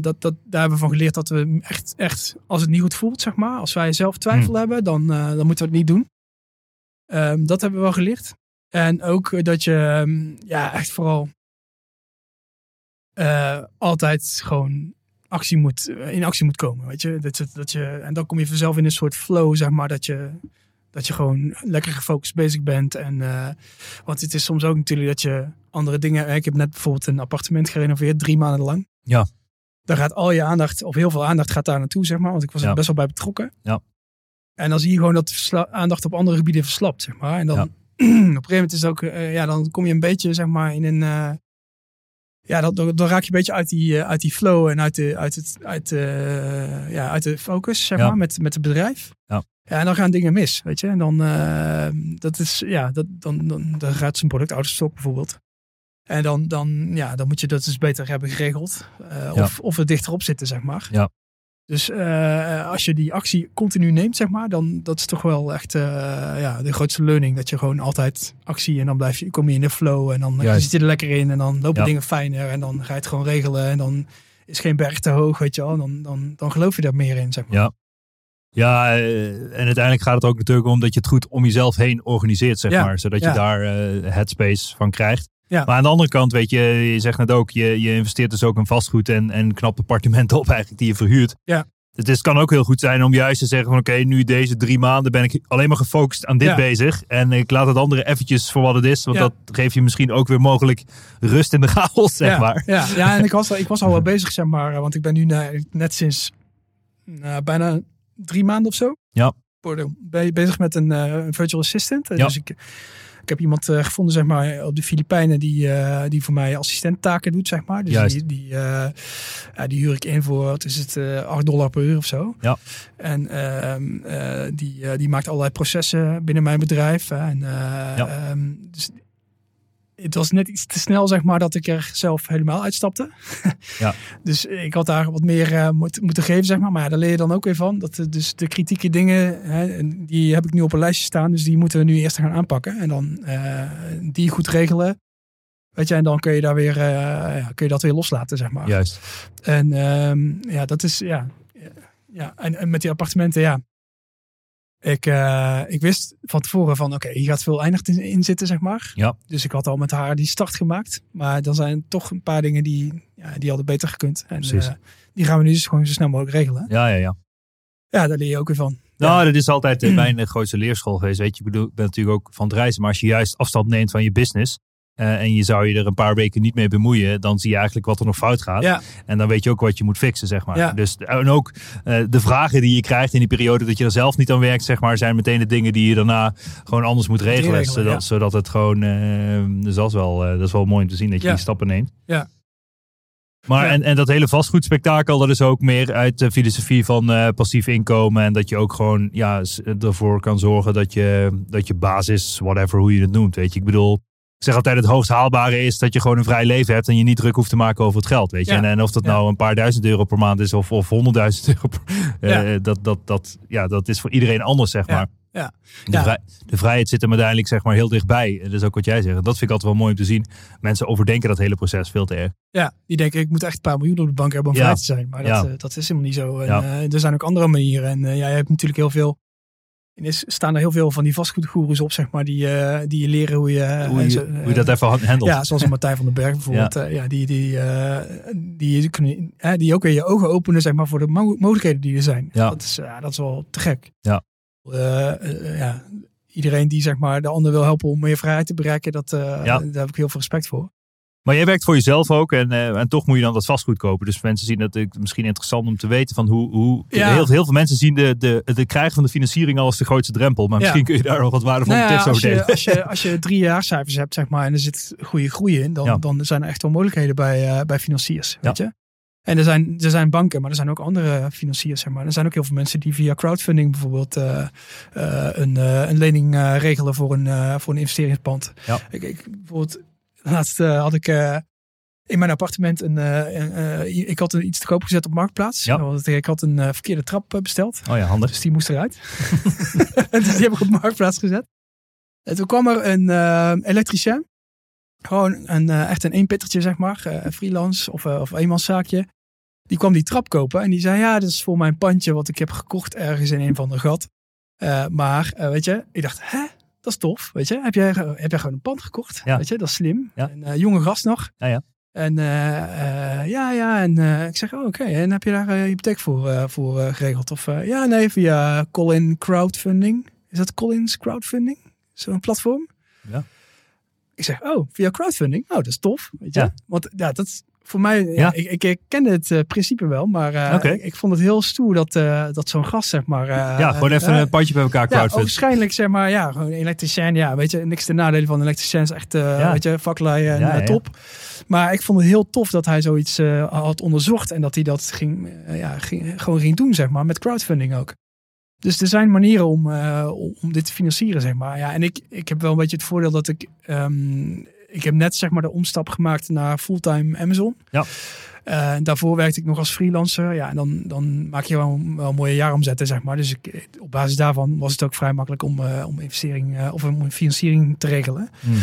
dat, dat, daar hebben we van geleerd dat we echt, echt, als het niet goed voelt, zeg maar, als wij zelf twijfel Hmm. hebben, dan, dan moeten we het niet doen. Ehm, dat hebben we wel geleerd. En ook dat je ehm, ja, echt vooral eh, altijd gewoon actie moet, eh, in actie moet komen. Weet je? Dat, dat, dat je? En dan kom je vanzelf in een soort flow, zeg maar, dat je, dat je gewoon lekker gefocust bezig bent. En, eh, want het is soms ook natuurlijk dat je andere dingen... Ik heb net bijvoorbeeld een appartement gerenoveerd, drie maanden lang. Ja. Daar gaat al je aandacht, of heel veel aandacht gaat daar naartoe, zeg maar. Want ik was er best wel bij betrokken. Ja. En dan zie je gewoon dat de aandacht op andere gebieden verslapt, zeg maar. En dan Ja. op een gegeven moment is het ook, eh, ja, dan kom je een beetje, zeg maar, in een... eh, ja, dan, dan raak je een beetje uit die, eh, uit die flow en uit de, uit het, uit, ja, uit de focus, zeg Ja. maar, met, met het bedrijf. Ja. Ja, en dan gaan dingen mis, weet je. En dan, dat is, ja, dat, dan, dan, dan gaat zijn product out of stock bijvoorbeeld. En dan, dan, ja, dan moet je dat dus beter hebben geregeld. Ja. of, of er dichterop zitten, zeg maar. Ja. Dus eh, als je die actie continu neemt, zeg maar, dan dat is toch wel echt eh, ja, de grootste learning. Dat je gewoon altijd actie en dan blijf je, kom je in de flow en dan Juist. zit je er lekker in en dan lopen Ja. dingen fijner en dan ga je het gewoon regelen en dan is geen berg te hoog, weet je wel. Dan, dan, dan geloof je daar meer in, zeg maar. Ja. Ja, eh, en uiteindelijk gaat het ook natuurlijk om dat je het goed om jezelf heen organiseert, zeg Ja, maar. Zodat je daar eh, headspace van krijgt. Ja. Maar aan de andere kant, weet je, je zegt net ook, je, je investeert dus ook in vastgoed en, en knappe appartementen op eigenlijk die je verhuurt. Ja. Het is, kan ook heel goed zijn om juist te zeggen van oké, nu deze drie maanden ben ik alleen maar gefocust aan dit Ja. bezig. En ik laat het andere eventjes voor wat het is. Want Ja. dat geeft je misschien ook weer mogelijk rust in de chaos, zeg ja, maar. Ja, ja en ik was, al- ik was al wel bezig, zeg maar. Want ik ben nu net sinds bijna drie maanden of zo. Ja. Pardon, ben je bezig met een eh, virtual assistant. Ja. Dus ik, ik heb iemand eh, gevonden, zeg maar, op de Filipijnen die, eh, die voor mij assistenttaken doet, zeg maar. Dus Juist. die, die, eh, die huur ik in voor, wat is het, eh 8 dollar per uur of zo. Ja. En ehm, eh, die, die maakt allerlei processen binnen mijn bedrijf. En, Ja. ehm, dus het was net iets te snel, zeg maar, dat ik er zelf helemaal uitstapte. Ja. Dus ik had daar wat meer eh, moet, moeten geven, zeg maar. Maar ja, daar leer je dan ook weer van. Dat, dus de kritieke dingen, hè, die heb ik nu op een lijstje staan. Dus die moeten we nu eerst gaan aanpakken. En dan eh, die goed regelen. Weet je, en dan kun je daar weer, eh, kun je dat weer loslaten, zeg maar. Juist. En ehm, ja, dat is, ja. ja en, en met die appartementen, ja. Ik, eh, ik wist van tevoren van, oké, hier gaat veel eindig in, in zitten, zeg maar. Ja. Dus ik had al met haar die start gemaakt. Maar dan zijn toch een paar dingen die, ja, die hadden beter gekund. En eh, die gaan we nu dus gewoon zo snel mogelijk regelen. Ja, ja, ja. Ja, daar leer je ook weer van. Nou, dat is altijd eh, mijn grootste leerschool geweest. Weet je, ik bedoel, ik ben natuurlijk ook van het reizen. Maar als je juist afstand neemt van je business. Eh, en je zou je er een paar weken niet mee bemoeien. Dan zie je eigenlijk wat er nog fout gaat. Ja. En dan weet je ook wat je moet fixen, zeg maar. Ja. Dus, en ook eh, de vragen die je krijgt in die periode dat je er zelf niet aan werkt, zeg maar, zijn meteen de dingen die je daarna gewoon anders moet regelen. regelen, zodat, ja. zodat het gewoon, eh, dus dat is, wel, eh, dat is wel mooi om te zien dat je die stappen neemt. Ja. Maar en, en dat hele vastgoedspektakel, dat is ook meer uit de filosofie van passief inkomen. En dat je ook gewoon ja, ervoor kan zorgen dat je, dat je basis, whatever hoe je het noemt. Weet je, ik bedoel, zeg altijd, het hoogst haalbare is dat je gewoon een vrij leven hebt en je niet druk hoeft te maken over het geld. Weet je? Ja. En, en of dat nou een paar duizend euro per maand is of, of honderdduizend euro per, eh, dat, dat, dat, ja, dat is voor iedereen anders, zeg maar. Ja. De, vrij- de vrijheid zit hem uiteindelijk zeg maar, heel dichtbij. Dat is ook wat jij zegt. Dat vind ik altijd wel mooi om te zien. Mensen overdenken dat hele proces veel te erg. Ja, die denken ik moet echt een paar miljoen op de bank hebben om Ja. vrij te zijn. Maar dat, Ja. eh, dat is helemaal niet zo. En, Ja. eh, er zijn ook andere manieren. En eh, ja, je hebt natuurlijk heel veel. Er is- staan er heel veel van die vastgoedgoeroes op, zeg maar, die, eh, die je leren hoe je, Hoe en je, zo, hoe je dat even handelt. Ja, zoals een Martijn van den Berg bijvoorbeeld. Ja. ja, die, die, eh, die, kunnen, hè, die ook weer je ogen openen zeg maar, voor de mo- mogelijkheden die er zijn. Ja. Dat, is, ja, dat is wel te gek. Ja. Eh, eh, ja. Iedereen die zeg maar, de ander wil helpen om meer vrijheid te bereiken, dat, eh, Ja. daar heb ik heel veel respect voor. Maar jij werkt voor jezelf ook en, eh, en toch moet je dan dat vastgoed kopen. Dus mensen zien dat het misschien interessant om te weten van hoe... hoe Ja. heel, heel veel mensen zien de, de, het krijgen van de financiering al als de grootste drempel. Maar Ja. misschien kun je daar nog wat waardevolle Nou ja, tips over delen. als, je, als je drie jaarcijfers hebt, zeg maar, en er zit goede groei in, dan, dan zijn er echt wel mogelijkheden bij, eh, bij financiers. Weet je? En er zijn, er zijn banken, maar er zijn ook andere financiers. Zeg maar. Er zijn ook heel veel mensen die via crowdfunding bijvoorbeeld eh, een, een lening regelen voor een, voor een investeringspand. Ja. Ik, ik, bijvoorbeeld, laatst eh, had ik eh, in mijn appartement een, eh, ik had iets te koop gezet op Marktplaats. Ja. Want ik had een verkeerde trap besteld. Oh ja, handig. Dus die moest eruit. en dus die heb ik op Marktplaats gezet. En toen kwam er een elektricien. Gewoon een, echt een eenpittertje, zeg maar. freelance of, of eenmanszaakje. Die kwam die trap kopen. En die zei, ja, dit is voor mijn pandje wat ik heb gekocht ergens in een van de gat. Maar, weet je, ik dacht, hè? Dat is tof, weet je. Heb jij, heb jij gewoon een pand gekocht? Ja. Weet je, dat is slim. Ja. Een eh, jonge gast nog. Ja, ja. En eh, eh, ja, ja. En ik zeg, oh, oké. En heb je daar eh, hypotheek voor, voor geregeld? Of ja, nee, via Colin Crowdfunding. Is dat Collins Crowdfunding? Zo'n platform? Ja. Ik zeg, oh, via crowdfunding? Oh, dat is tof. Weet je? Ja. Want ja, dat is voor mij, ja, Ja. ik, ik, het eh, principe wel, maar eh, ik, ik vond het heel stoer dat, eh, dat zo'n gast, zeg maar. ja, gewoon even een pandje bij elkaar ja, crowdfund. waarschijnlijk zeg maar, ja, gewoon een elektricien. Ja, weet je, niks ten nadele van een elektricien is echt, Ja. weet je, vaklui en Ja, ja. top. Maar ik vond het heel tof dat hij zoiets had onderzocht en dat hij dat ging, ja, ging, gewoon ging doen, zeg maar, met crowdfunding ook. Dus er zijn manieren om, om, om dit te financieren, zeg maar. Ja, en ik, ik heb wel een beetje het voordeel dat ik, ehm, ik heb net zeg maar de omstap gemaakt naar fulltime Amazon. Ja. Eh, daarvoor werkte ik nog als freelancer. Ja, en dan, dan maak je wel, wel mooie jaaromzetten, zeg maar. Dus ik, op basis daarvan was het ook vrij makkelijk om, eh, om investering eh, of om financiering te regelen. Hmm.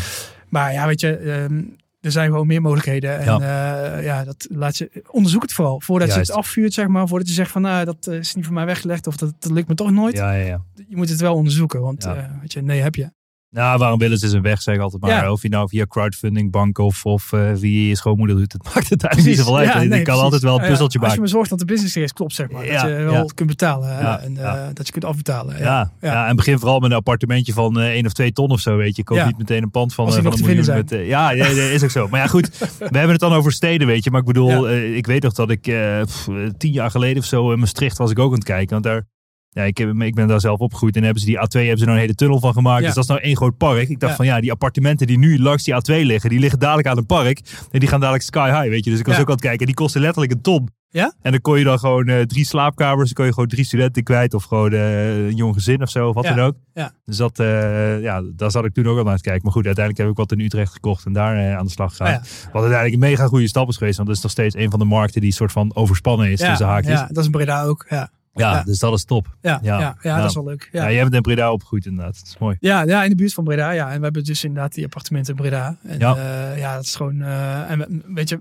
Maar ja, weet je, ehm, er zijn gewoon meer mogelijkheden. En ja, ja dat laat je, onderzoek het vooral. Voordat je het afvuurt, zeg maar. Voordat je zegt van, nou, dat eh, is niet voor mij weggelegd. Of dat, dat lukt me toch nooit. Ja, ja, ja. Je moet het wel onderzoeken. Want, eh, weet je, nee heb je. Nou, waarom willen ze zijn weg, zeg ik altijd maar. Ja. Of je nou via crowdfunding, bank of, of eh, via je schoonmoeder doet. Het maakt het eigenlijk niet zoveel uit. Ja, nee, kan precies. altijd wel een puzzeltje Als je maken. maar zorgt dat de business case klopt, zeg maar. Ja, dat je wel kunt betalen. Ja, en eh, dat je kunt afbetalen. Ja, ja. Ja. en begin vooral met een appartementje van eh 1 of 2 ton of zo, weet je. Koop niet meteen een pand van, eh, van een miljoen. Met, eh, ja, is ook zo. Maar ja, goed. we hebben het dan over steden, weet je. Maar ik bedoel, eh, ik weet nog dat ik eh, pff, eh, tien jaar geleden of zo in Maastricht was ik ook aan het kijken. Want daar, ja, ik, heb, ik ben daar zelf opgegroeid en hebben ze die A2 hebben ze nou een hele tunnel van gemaakt. Ja. Dus dat is nou één groot park. Ik dacht Ja. van ja, die appartementen die nu langs die A2 liggen, die liggen dadelijk aan een park. En die gaan dadelijk sky high, weet je. Dus ik was Ja. ook aan het kijken. Die kosten letterlijk een ton. Ja? En dan kon je dan gewoon eh, drie slaapkamers, dan kon je gewoon drie studenten kwijt. Of gewoon eh, een jong gezin of zo, of wat dan ook. Ja. Dus dat, eh, ja, daar zat ik toen ook al aan het kijken. Maar goed, uiteindelijk heb ik wat in Utrecht gekocht en daar aan de slag gegaan. Ah. Wat uiteindelijk een mega goede stap is geweest. Want dat is nog steeds een van de markten die soort van overspannen is tussen haakjes. ja, dat is Breda ook. Ja, ja. dus dat is top. ja, Ja. ja. dat is wel leuk. Ja. Ja. jij bent in Breda opgegroeid inderdaad. Dat is mooi. Ja, ja, in de buurt van Breda. Ja. En we hebben dus inderdaad die appartementen in Breda. En Ja. ja, ja dat is gewoon. eh, en we- weet je,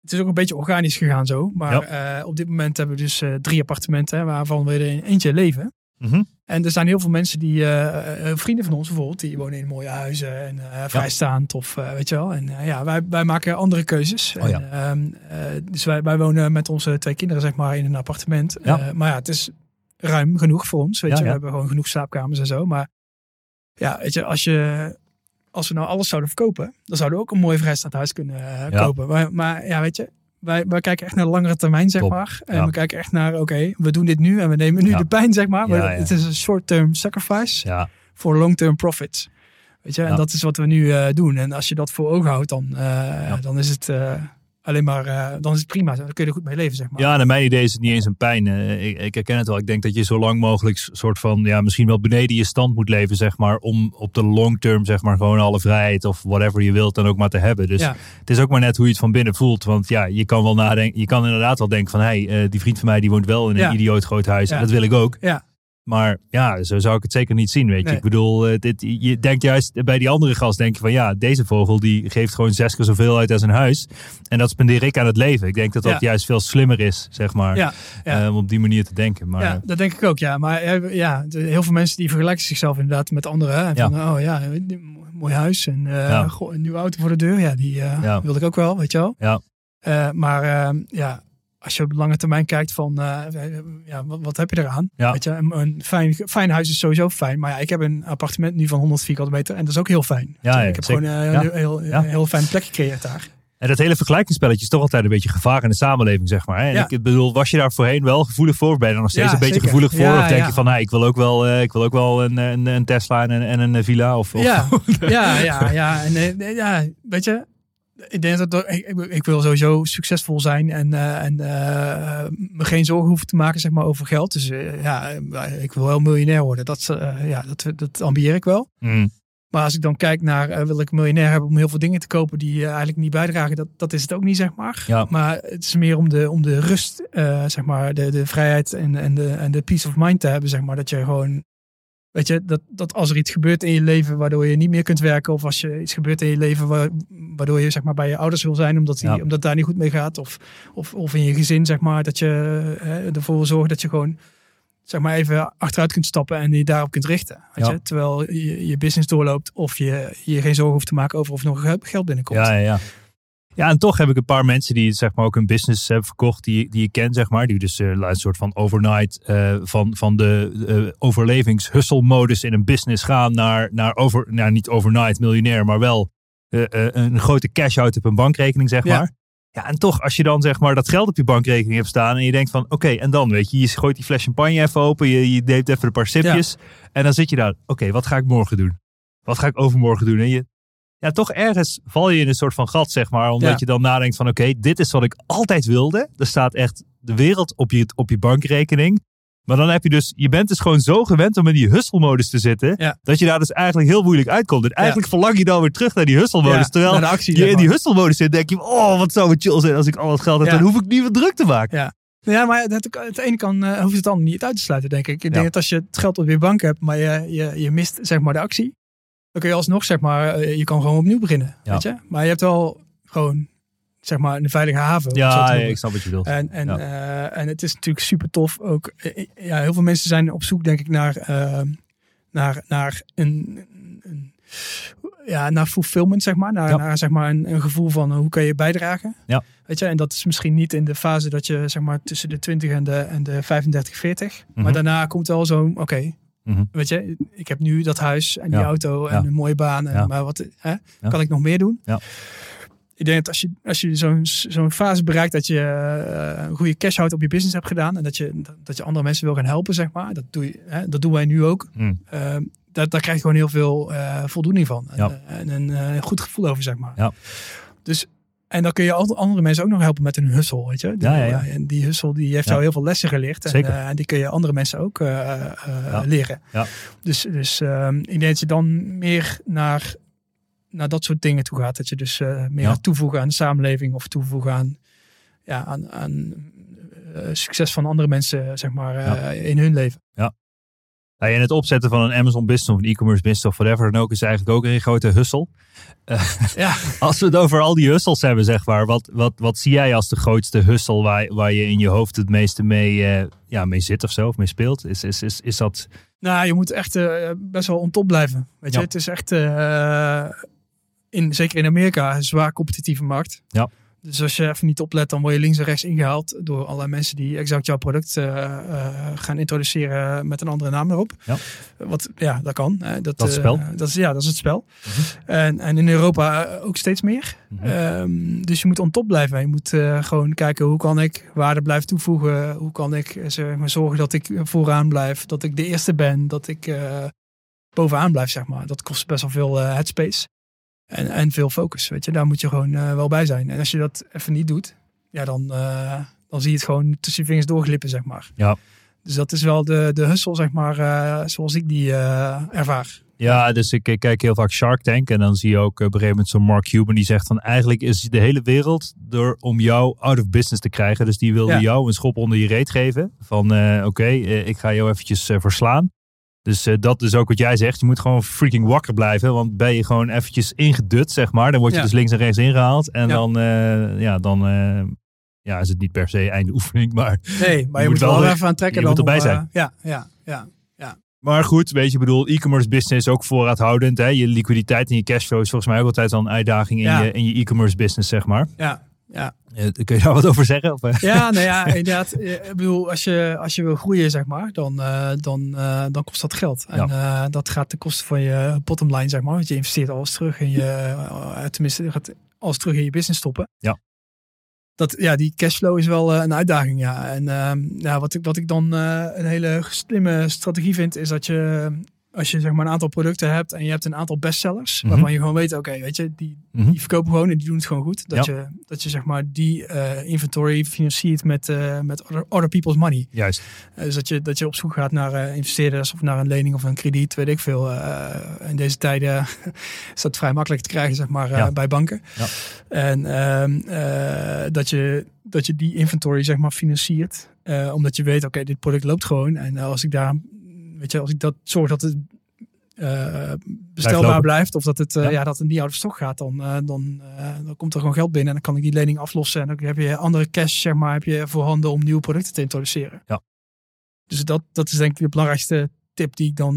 het is ook een beetje organisch gegaan zo. Maar eh, op dit moment hebben we dus eh, drie appartementen, waarvan we er in eentje leven. Mhm. En er zijn heel veel mensen die, eh, eh, vrienden van ons bijvoorbeeld, die wonen in mooie huizen en eh, vrijstaand of weet je wel. En ja, wij, wij maken andere keuzes. Oh ja. En, ehm, eh, dus wij, wij wonen met onze twee kinderen zeg maar in een appartement. Ja. Maar ja, het is ruim genoeg voor ons, weet Ja, je. We hebben gewoon genoeg slaapkamers en zo. Maar ja, weet je, als je... Als we nou alles zouden verkopen, dan zouden we ook een mooi vrijstaand huis kunnen kopen. Maar, maar ja, weet je, wij, wij kijken echt naar de langere termijn, zeg Top. maar. En Ja. we kijken echt naar, oké, we doen dit nu en we nemen nu Ja. de pijn, zeg maar. Maar. Het is een short-term sacrifice voor long-term profits. Weet je, en dat is wat we nu eh, doen. En als je dat voor ogen houdt, dan, eh, dan is het eh, alleen maar, eh, dan is het prima. Dan kun je er goed mee leven, zeg maar. Ja, naar mijn idee is het niet eens een pijn. Eh, ik, ik herken het wel. Ik denk dat je zo lang mogelijk soort van, ja, misschien wel beneden je stand moet leven, zeg maar, om op de long term, zeg maar, gewoon alle vrijheid of whatever je wilt dan ook maar te hebben. Dus Ja. het is ook maar net hoe je het van binnen voelt. Want ja, je kan wel nadenken, je kan inderdaad wel denken van, hé, hey, eh, die vriend van mij die woont wel in een Ja. idioot groot huis. En dat wil ik ook. Ja. Maar ja, zo zou ik het zeker niet zien, weet je. Nee. Ik bedoel, eh, dit, je denkt juist bij die andere gast, denk je van ja, deze vogel die geeft gewoon zes keer zoveel uit als een huis. En dat spendeer ik aan het leven. Ik denk dat dat Ja. juist veel slimmer is, zeg maar, Ja, ja. eh, om op die manier te denken. Maar ja, dat denk ik ook, ja. Maar eh, ja, heel veel mensen die vergelijken zichzelf inderdaad met anderen. Van, oh ja, mooi huis en eh, een nieuwe auto voor de deur. Ja, die eh, wilde ik ook wel, weet je wel. Ja. Eh, maar eh, ja, als je op lange termijn kijkt van, eh, ja, wat, wat heb je eraan? Ja. Weet je, een, een fijn, fijn huis is sowieso fijn. Maar ja, ik heb een appartement nu van 100 vierkante meter en dat is ook heel fijn. Ja, ja, ik heb zeker. gewoon eh, een heel, heel, heel fijn plek gecreëerd daar. En dat hele vergelijkingsspelletje is toch altijd een beetje gevaar in de samenleving, zeg maar. Hè? En Ja. ik bedoel, was je daar voorheen wel gevoelig voor? Ben je er nog steeds Ja, een beetje zeker. gevoelig voor? Ja, of denk je van, hey, ik wil ook wel, eh, ik wil ook wel een, een, een Tesla en een, en een villa? Of, of- Ja, ja, ja, ja. En, ja, weet je, ik denk dat ik, wil sowieso succesvol zijn en, eh, en eh, me geen zorgen hoeven te maken zeg maar, over geld. Dus eh, ja, ik wil wel miljonair worden. Dat, ja, dat, dat ambieer ik wel. Mm, Maar als ik dan kijk naar wil ik miljonair hebben om heel veel dingen te kopen die eigenlijk niet bijdragen, dat, dat is het ook niet, zeg maar. Ja. Maar het is meer om de, om de rust, zeg maar, de, de vrijheid en, en, de, en de peace of mind te hebben, zeg maar. Dat je gewoon, weet je, dat, dat als er iets gebeurt in je leven waardoor je niet meer kunt werken, of als je iets gebeurt in je leven wa- waardoor je, zeg maar, bij je ouders wil zijn, omdat, die, Ja. omdat daar niet goed mee gaat, of, of, of in je gezin, zeg maar, dat je eh, ervoor zorgt dat je gewoon zeg maar even achteruit kunt stappen en je daarop kunt richten. Weet Ja. je? Terwijl je, je business doorloopt of je je geen zorgen hoeft te maken over of nog geld- geld binnenkomt. Ja, ja, ja. Ja, en toch heb ik een paar mensen die zeg maar ook een business hebben verkocht die, die ik ken, zeg maar. Die dus eh, een soort van overnight eh, van, van de uh, overlevingshustle-modus in een business gaan naar, naar over, nou niet overnight miljonair, maar wel een grote cash-out op een bankrekening, zeg Ja. maar. Ja, en toch, als je dan zeg maar dat geld op je bankrekening hebt staan en je denkt van, oké, en dan weet je, je gooit die fles champagne even open, je, je neemt even een paar sipjes en dan zit je daar, oké, wat ga ik morgen doen? Wat ga ik overmorgen doen? En je, ja, toch ergens val je in een soort van gat, zeg maar. Omdat Ja. je dan nadenkt van, oké, dit is wat ik altijd wilde. Er staat echt de wereld op je, op je bankrekening. Maar dan heb je dus, je bent dus gewoon zo gewend om in die hustle-modus te zitten. Ja. Dat je daar dus eigenlijk heel moeilijk uitkomt. En eigenlijk verlang je dan weer terug naar die hustle-modus. Ja, terwijl actie, je in die hustle-modus zit, denk je, oh, wat zou het chill zijn als ik al het geld heb. Ja. Dan hoef ik niet meer druk te maken. Ja, maar het, het ene kan, eh, hoeft het ander niet uit te sluiten, denk ik. Ik denk Ja. dat als je het geld op je bank hebt, maar je, je, je mist zeg maar de actie, dan kun je alsnog zeg maar, eh, je kan gewoon opnieuw beginnen, Ja. weet je. Maar je hebt wel gewoon zeg maar een veilige haven. Ja, noemen. ik snap wat je bedoelt. En, en, Ja. eh, en het is natuurlijk super tof ook. eh, Ja, heel veel mensen zijn op zoek, denk ik, naar, naar, naar een, een- ja, naar fulfillment, zeg maar. Naar, Ja. naar zeg maar een, een gevoel van hoe kan je bijdragen. Ja. Weet je, en dat is misschien niet in de fase dat je zeg maar tussen de 20 en de, en de 35, 40. Mhm. Maar daarna komt wel zo'n, oké, Mhm. weet je, ik heb nu dat huis en die Ja. auto en Ja. een mooie baan. En, Ja. Maar wat hè, kan ik nog meer doen? Ja. Ik denk dat als je, als je zo'n zo'n fase bereikt dat je eh, een goede cash houdt op je business hebt gedaan en dat je, dat je andere mensen wil gaan helpen, zeg maar. Dat, doe je, hè, dat doen wij nu ook. Mm. Eh, daar, daar krijg je gewoon heel veel eh, voldoening van. En, eh, en een goed gevoel over, zeg maar. Ja. Dus, en dan kun je andere mensen ook nog helpen met hun hustle, weet je. Die, Ja, ja, ja. En die hustle die heeft Ja. jou heel veel lessen geleerd. En, Zeker. eh, en die kun je andere mensen ook eh, eh, Ja. leren. Ja. Dus, dus ehm, ik denk dat je dan meer naar, naar dat soort dingen toe gaat. Dat je dus eh, meer Ja. gaat toevoegen aan de samenleving of toevoegen aan, ja, aan, aan eh, succes van andere mensen, zeg maar, eh, in hun leven. Nou, en het opzetten van een Amazon business of een e-commerce business of whatever dan ook is eigenlijk ook een grote hustle. Ja. Als we het over al die hustles hebben, zeg maar, wat, wat, wat zie jij als de grootste hustle waar, waar je in je hoofd het meeste mee, eh, ja, mee zit of zo, of mee speelt? Is, is, is, is dat. Nou, je moet echt eh, best wel on top blijven. Weet je, Ja. het is echt, eh, in, zeker in Amerika, een zwaar competitieve markt. Ja. Dus als je even niet oplet, dan word je links en rechts ingehaald door allerlei mensen die exact jouw product eh, eh, gaan introduceren met een andere naam erop. Ja. Wat, ja, dat kan. dat, Dat is eh, spel. dat is, ja, dat is het spel. en, en in Europa ook steeds meer. Mhm. Ehm, dus je moet on top blijven. Je moet gewoon kijken hoe kan ik waarde blijven toevoegen. Hoe kan ik zeg maar, zorgen dat ik vooraan blijf. Dat ik de eerste ben. Dat ik bovenaan blijf, zeg maar. Dat kost best wel veel headspace. En, en veel focus, weet je. Daar moet je gewoon eh, wel bij zijn. En als je dat even niet doet, ja, dan, eh, dan zie je het gewoon tussen je vingers doorglippen, zeg maar. Ja. Dus dat is wel de, de hustle, zeg maar, eh, zoals ik die ervaar. Ja, dus ik, ik kijk heel vaak Shark Tank en dan zie je ook op een gegeven moment zo'n Mark Cuban die zegt van eigenlijk is de hele wereld door om jou out of business te krijgen. Dus die wilde Ja. jou een schop onder je reet geven van oké, ik ga jou eventjes verslaan. Dus eh, dat is ook wat jij zegt. Je moet gewoon freaking wakker blijven. Want ben je gewoon eventjes ingedut, zeg maar. Dan word je Ja. dus links en rechts ingehaald. En Ja. dan, eh, ja, dan eh, ja, is het niet per se einde oefening. Maar, Nee, maar je, moet moet wel even aan trekken. je dan moet erbij om, eh, zijn. ja, ja, ja. maar goed, weet je, ik bedoel, e-commerce business is ook voorraadhoudend. Hè? Je liquiditeit en je cashflow is volgens mij ook altijd wel een uitdaging in Ja. je, in je e-commerce business, zeg maar. ja, ja. Eh, kun je daar wat over zeggen? Of, eh? Ja, nou ja, inderdaad. Eh, Ik bedoel, als je, als je wil groeien, zeg maar, dan, dan, dan kost dat geld. En dat gaat ten koste van je bottomline, zeg maar. Want je investeert alles terug in je, tenminste, je gaat alles terug in je business stoppen. Ja. Dat, ja, die cashflow is wel een uitdaging, ja. En ehm, ja, wat, ik, wat ik dan een hele slimme strategie vind, is dat je, als je zeg maar een aantal producten hebt en je hebt een aantal bestsellers, Mhm. waarvan je gewoon weet, oké, weet je, die, Mhm. die verkopen gewoon en die doen het gewoon goed. Dat, Ja. je, dat je zeg maar die eh, inventory financiert met, eh, met other, other people's money. Juist. Eh, dus dat je, dat je op zoek gaat naar investeerders of naar een lening of een krediet, weet ik veel. In deze tijden is dat vrij makkelijk te krijgen, zeg maar, Ja. bij banken. Ja. En ehm, eh, dat, je, dat je die inventory, zeg maar, financiert. Omdat je weet, oké, dit product loopt gewoon. En als ik daar, weet je, als ik dat zorg dat het eh, bestelbaar blijft, of dat het, eh, Ja. ja. dat het niet out of stock gaat, dan, eh, dan, dan komt er gewoon geld binnen en dan kan ik die lening aflossen. En dan heb je andere cash, zeg maar, heb je voorhanden om nieuwe producten te introduceren. Ja. Dus dat, dat is denk ik de belangrijkste tip die ik dan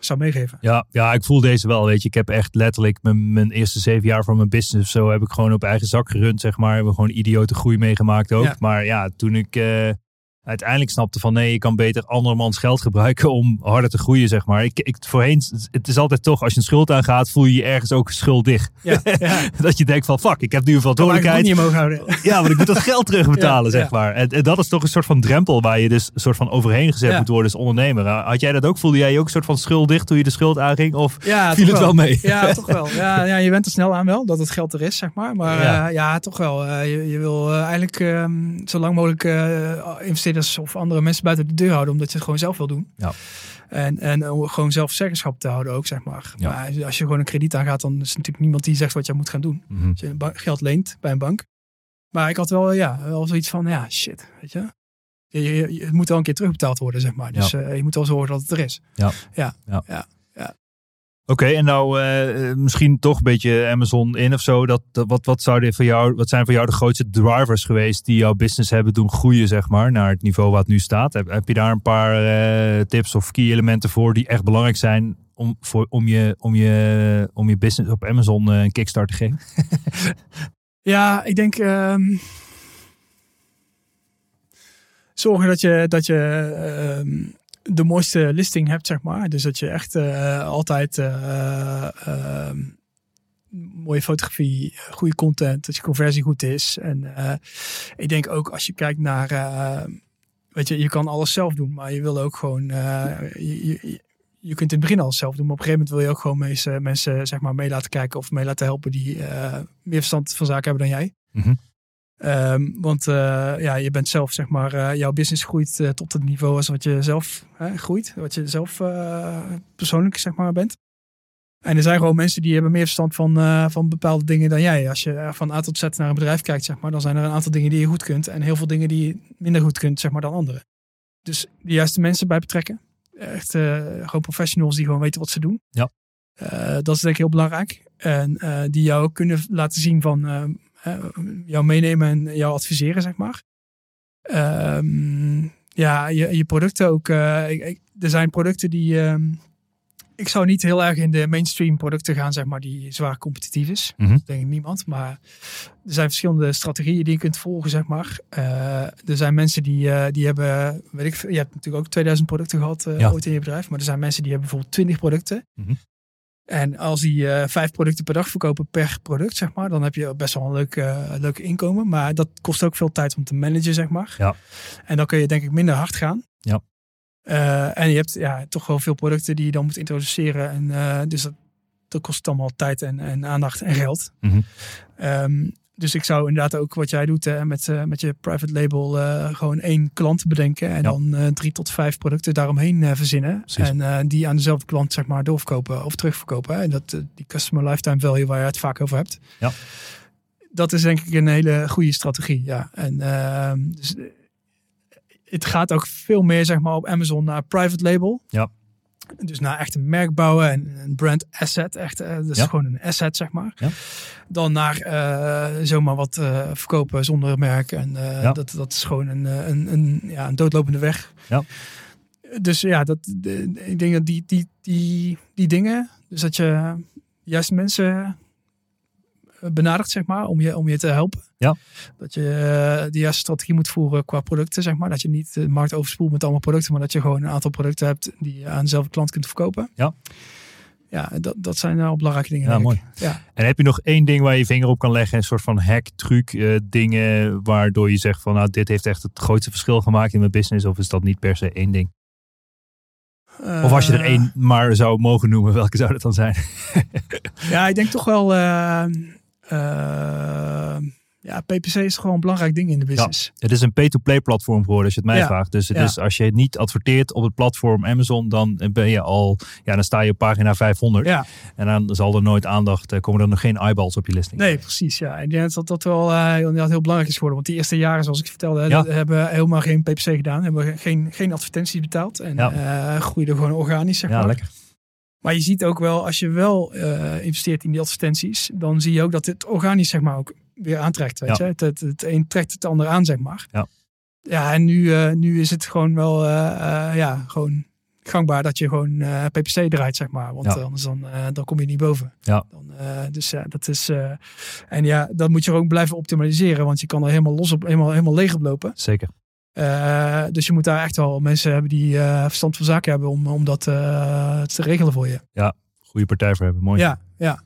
zou meegeven. Ja, ja, ik voel deze wel. Weet je, ik heb echt letterlijk mijn, mijn eerste zeven jaar van mijn business of zo heb ik gewoon op eigen zak gerund, zeg maar. We hebben gewoon idiote groei meegemaakt ook. Ja. Maar ja, toen ik uiteindelijk snapte van nee, je kan beter andermans geld gebruiken om harder te groeien, zeg maar. Ik, ik, voorheen, het is altijd toch, als je een schuld aangaat, voel je je ergens ook schuldig. Ja, ja. dat je denkt van fuck, ik heb nu een verantwoordelijkheid. niet houden. Ja, want ik moet dat geld terugbetalen, Ja, zeg maar. En, en dat is toch een soort van drempel waar je dus een soort van overheen gezet moet worden als ondernemer. Had jij dat ook? Voelde jij je ook een soort van schuldig toen je de schuld aanging? Of Ja, viel het wel mee? Ja, toch wel. Ja, ja, je bent er snel aan wel, dat het geld er is, zeg maar. Maar Ja. ja, ja toch wel. Eh, je, je wil eh, eigenlijk ehm, zo lang mogelijk eh, of andere mensen buiten de deur houden, omdat je het gewoon zelf wil doen. Ja. En, en gewoon zelf zeggenschap te houden ook, zeg maar. Ja. Maar als je gewoon een krediet aangaat, dan is natuurlijk niemand die zegt wat je moet gaan doen. Mhm. Als je geld leent bij een bank. Maar ik had wel, ja, wel zoiets van, ja, shit, weet je. Je, je, je- het moet wel een keer terugbetaald worden, zeg maar. Dus eh, je moet wel zorgen dat het er is. Oké, en nou eh, misschien toch een beetje Amazon in of zo. Dat, wat, wat, zouden voor jou, wat zijn voor jou de grootste drivers geweest die jouw business hebben doen groeien, zeg maar, naar het niveau wat nu staat? Heb, heb je daar een paar eh, tips of key elementen voor die echt belangrijk zijn om, voor, om, je, om, je, om je business op Amazon eh, een kickstart te geven? Ja, ik denk. ehm, zorgen dat je, dat je ehm, de mooiste listing hebt, zeg maar. Dus dat je echt eh, altijd eh, ehm, mooie fotografie, goede content, dat je conversie goed is. En eh, ik denk ook als je kijkt naar. eh, weet je, je kan alles zelf doen, maar je wil ook gewoon. eh, je, je, je kunt in het begin alles zelf doen, maar op een gegeven moment wil je ook gewoon mensen, mensen zeg maar, mee laten kijken of mee laten helpen die eh, meer verstand van zaken hebben dan jij. Mhm. Ehm, want eh, ja, je bent zelf, zeg maar, eh, jouw business groeit eh, tot het niveau als wat je zelf groeit. Wat je zelf persoonlijk, zeg maar, bent. En er zijn gewoon mensen die hebben meer verstand van, van bepaalde dingen dan jij. Als je van A tot Z naar een bedrijf kijkt, zeg maar, dan zijn er een aantal dingen die je goed kunt. En heel veel dingen die je minder goed kunt, zeg maar, dan anderen. Dus de juiste mensen bij betrekken. Echt gewoon professionals die gewoon weten wat ze doen. Ja. Dat is denk ik heel belangrijk. En die jou ook kunnen laten zien van jou meenemen en jou adviseren, zeg maar. Ehm, ja, je, je producten ook. eh, ik- ik- er zijn producten die. ehm, ik zou niet heel erg in de mainstream producten gaan, zeg maar, die zwaar competitief is. Mhm. Dat denk ik niemand. Maar er zijn verschillende strategieën die je kunt volgen, zeg maar. Eh, er zijn mensen die, eh, die hebben, weet ik je hebt natuurlijk ook 2000 producten gehad eh, Ja. ooit in je bedrijf. Maar er zijn mensen die hebben bijvoorbeeld 20 producten. Mhm. En als die eh, vijf producten per dag verkopen per product, zeg maar, dan heb je best wel een leuk, eh, leuk inkomen. Maar dat kost ook veel tijd om te managen, zeg maar. Ja. En dan kun je denk ik minder hard gaan. Ja. Eh, en je hebt ja, toch wel veel producten die je dan moet introduceren. En, dus dat, dat kost allemaal tijd en, en aandacht en geld. Mhm. Ehm, dus ik zou inderdaad ook wat jij doet hè, met, eh, met je private label eh, gewoon één klant bedenken. En Ja. dan eh, drie tot vijf producten daaromheen eh, verzinnen. Precies. En eh, die aan dezelfde klant zeg maar doorverkopen of terugverkopen. Hè. En dat, eh, die customer lifetime value waar je het vaak over hebt. Ja. Dat is denk ik een hele goede strategie. Ja. En ehm, dus, eh, het gaat ook veel meer zeg maar op Amazon naar private label. Ja. Dus naar echt een merk bouwen en een brand asset. Echt, Ja. gewoon een asset, zeg maar. Ja. Dan naar eh, zomaar wat eh, verkopen zonder merk. En Ja. dat, dat is gewoon een, een, een, ja, een doodlopende weg. Ja. Dus ja, dat, de- ik denk dat die, die, die, die dingen, dus dat je juist mensen benadert, zeg maar, om je, om je te helpen. Ja. Dat je eh, de juiste strategie moet voeren qua producten, zeg maar. Dat je niet de markt overspoelt met allemaal producten, maar dat je gewoon een aantal producten hebt die je aan dezelfde klant kunt verkopen. Ja. Ja, dat, dat zijn wel belangrijke dingen. Ja, mooi. Ja. En heb je nog één ding waar je vinger op kan leggen? Een soort van hack, truc, eh, dingen waardoor je zegt van nou dit heeft echt het grootste verschil gemaakt in mijn business. Of is dat niet per se één ding? Of als je er Eh, één maar zou mogen noemen, welke zou dat dan zijn? Ja, ik denk toch wel. eh, eh, ja, PPC is gewoon een belangrijk ding in de business. Het is een pay-to-play platform geworden als je het mij Ja. vraagt. Dus het Ja. is, als je niet adverteert op het platform Amazon, dan ben je al, ja, dan sta je op pagina 500. Ja, En dan zal er nooit aandacht, eh, komen er nog geen eyeballs op je listing. nee, precies. Ja. Ik denk dat dat wel eh, heel belangrijk is geworden. Want die eerste jaren, zoals ik vertelde, Ja. hebben we helemaal geen PPC gedaan. Hebben we geen, geen advertenties betaald. En Ja. eh groeide gewoon organisch, zeg Ja, maar. lekker. Maar je ziet ook wel, als je wel eh, investeert in die advertenties, dan zie je ook dat het organisch, zeg maar, ook weer aantrekt. Weet Ja. je? Het, het, het een trekt het ander aan, zeg maar. Ja. Ja, en nu, eh, nu is het gewoon wel, eh, ja, gewoon gangbaar dat je gewoon PPC draait, zeg maar. Want Ja. anders dan, dan kom je niet boven. Ja. Dan, dus ja, dat is. en ja, dat moet je gewoon blijven optimaliseren, want je kan er helemaal los op, helemaal, helemaal leeg op lopen. Zeker. Eh, dus je moet daar echt wel mensen hebben die eh, verstand van zaken hebben om, om dat eh, te regelen voor je. Goede partij voor hebben. Mooi. Ja, ja.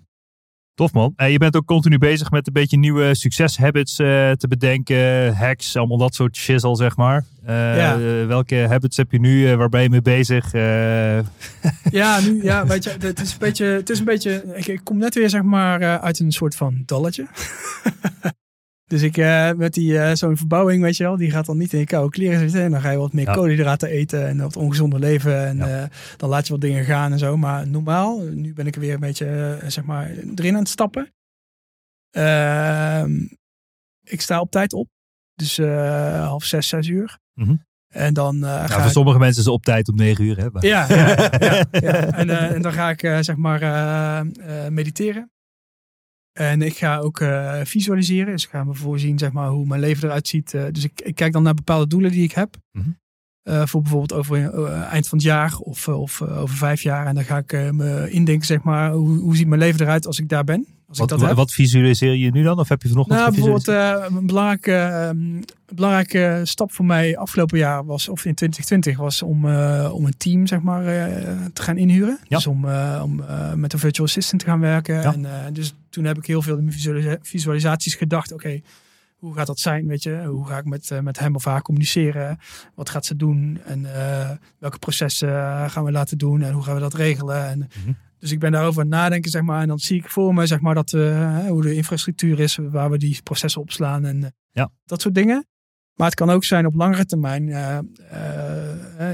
Tof man. En je bent ook continu bezig met een beetje nieuwe succeshabits te bedenken. Hacks, allemaal dat soort shizzle zeg maar. Ja. welke habits heb je nu? waar ben je mee bezig? Ja, nu, ja, weet je, het is een beetje, het is een beetje, ik, ik kom net weer zeg maar uit een soort van dalletje. dus ik eh, met die eh, zo'n verbouwing, weet je wel, die gaat dan niet in je koude kleren zitten en dan ga je wat meer Ja. koolhydraten eten en wat ongezonder leven en Ja. eh, dan laat je wat dingen gaan en zo. Maar normaal, nu ben ik er weer een beetje, zeg maar, erin aan het stappen. Ehm, ik sta op tijd op, dus half zes, zes uur. Mhm. En dan nou, voor ik- sommige mensen is het op tijd om 9 uur. Hè? Maar- ja, ja, ja, ja. En, en dan ga ik zeg maar mediteren. En ik ga ook eh, visualiseren. Dus ik ga me voorzien zeg maar, hoe mijn leven eruit ziet. Eh, dus ik, ik kijk dan naar bepaalde doelen die ik heb. Mhm. Eh, voor bijvoorbeeld over eind van het jaar of, of over vijf jaar. En dan ga ik me indenken, zeg maar, hoe, hoe ziet mijn leven eruit als ik daar ben. Als ik Wat, dat wat visualiseer je nu dan? Of heb je vanochtend Nou, bijvoorbeeld eh, een belangrijke, ehm, belangrijke stap voor mij afgelopen jaar was, of in 2020, was om, eh, om een team zeg maar, eh, te gaan inhuren. Ja. Dus om, om met een virtual assistant te gaan werken. Ja. En, dus toen heb ik heel veel in mijn visualisa- visualisaties gedacht, oké, hoe gaat dat zijn, weet je? Hoe ga ik met, met hem of haar communiceren? Wat gaat ze doen? En welke processen gaan we laten doen? En hoe gaan we dat regelen? En, Mhm. Dus ik ben daarover aan het nadenken, zeg maar. En dan zie ik voor me, zeg maar, dat, eh, hoe de infrastructuur is, waar we die processen opslaan en eh, Ja. dat soort dingen. Maar het kan ook zijn op langere termijn eh,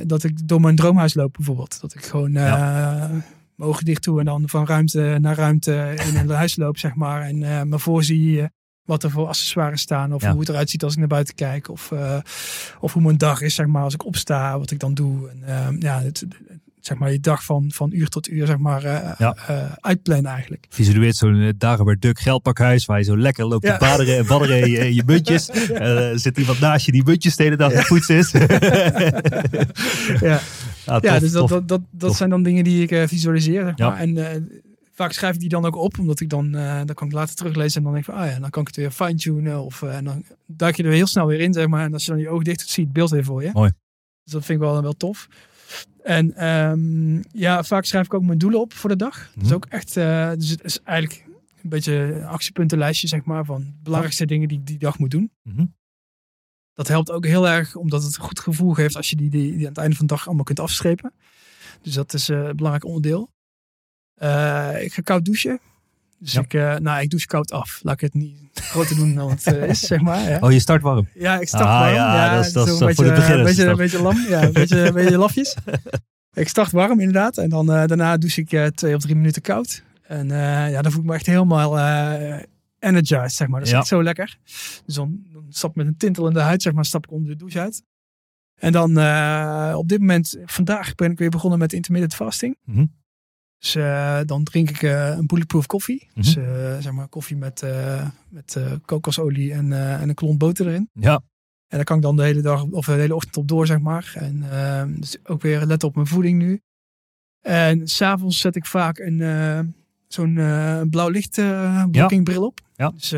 dat ik door mijn droomhuis loop, bijvoorbeeld. Dat ik gewoon eh mijn ogen dicht doe en dan van ruimte naar ruimte in een huis loop, zeg maar. En me voorzie wat er voor accessoires staan. Of Ja. hoe het eruit ziet als ik naar buiten kijk. Of, of hoe mijn dag is, zeg maar, als ik opsta, wat ik dan doe. En, ja, het, zeg maar, je dag van, van uur tot uur, zeg maar, eh, Ja. eh, uitplannen eigenlijk. Visualiseert zo'n uh, Dagobert geldpakhuis waar je zo lekker loopt Ja. te baderen en badderen in je, je muntjes. Eh, zit iemand naast je die muntjes de hele dag aan het poetsen is. ja. Ja, ja, tof, dus dat, tof. dat, dat, dat zijn dan dingen die ik eh, visualiseer. Zeg Ja. maar. En eh, vaak schrijf ik die dan ook op, omdat ik dan, eh, dan kan ik later teruglezen en dan denk ik van, ah ja, dan kan ik het weer fine-tunen. Of eh, en dan duik je er heel snel weer in, zeg maar. En als je dan je ogen dicht doet, zie je het beeld weer voor je. Mooi. Dus dat vind ik wel, wel tof. En ehm, ja, vaak schrijf ik ook mijn doelen op voor de dag. Dat is Mhm. ook echt, eh, dus het is eigenlijk een beetje een actiepuntenlijstje, zeg maar, van de belangrijkste dingen die ik die dag moet doen. Mhm. Dat helpt ook heel erg, omdat het een goed gevoel geeft als je die, die, die aan het einde van de dag allemaal kunt afstrepen. Dus dat is eh, een belangrijk onderdeel. Eh, ik ga koud douchen. Dus Ja. ik, eh, nou, ik douche koud af. Laat ik het niet groter doen dan het eh, is, zeg maar. Ja, Oh, je start warm. ja ik start Ah, warm. ja, dat is- dat zo is een voor de beetje, beginners Een beetje, een dat. beetje lam, ja, een beetje, een beetje lafjes. Ik start warm inderdaad. En dan, eh, daarna douche ik twee of drie minuten koud. En ja, dan voel ik me echt helemaal energized, zeg maar. Dat is Ja. echt zo lekker. Dus dan, dan stap ik met een tintelende huid, zeg maar, stap ik onder de douche uit. En dan op dit moment, vandaag ben ik weer begonnen met intermittent fasting. Mhm. Dus eh, dan drink ik eh, een bulletproof koffie. Mhm. Dus eh, zeg maar koffie met, met kokosolie en, en een klont boter erin. Ja. En daar kan ik dan de hele dag of de hele ochtend op door, zeg maar. En ehm, dus ook weer letten op mijn voeding nu. En s'avonds zet ik vaak een zo'n eh, blauw licht eh blokkingbril op. Ja. Dus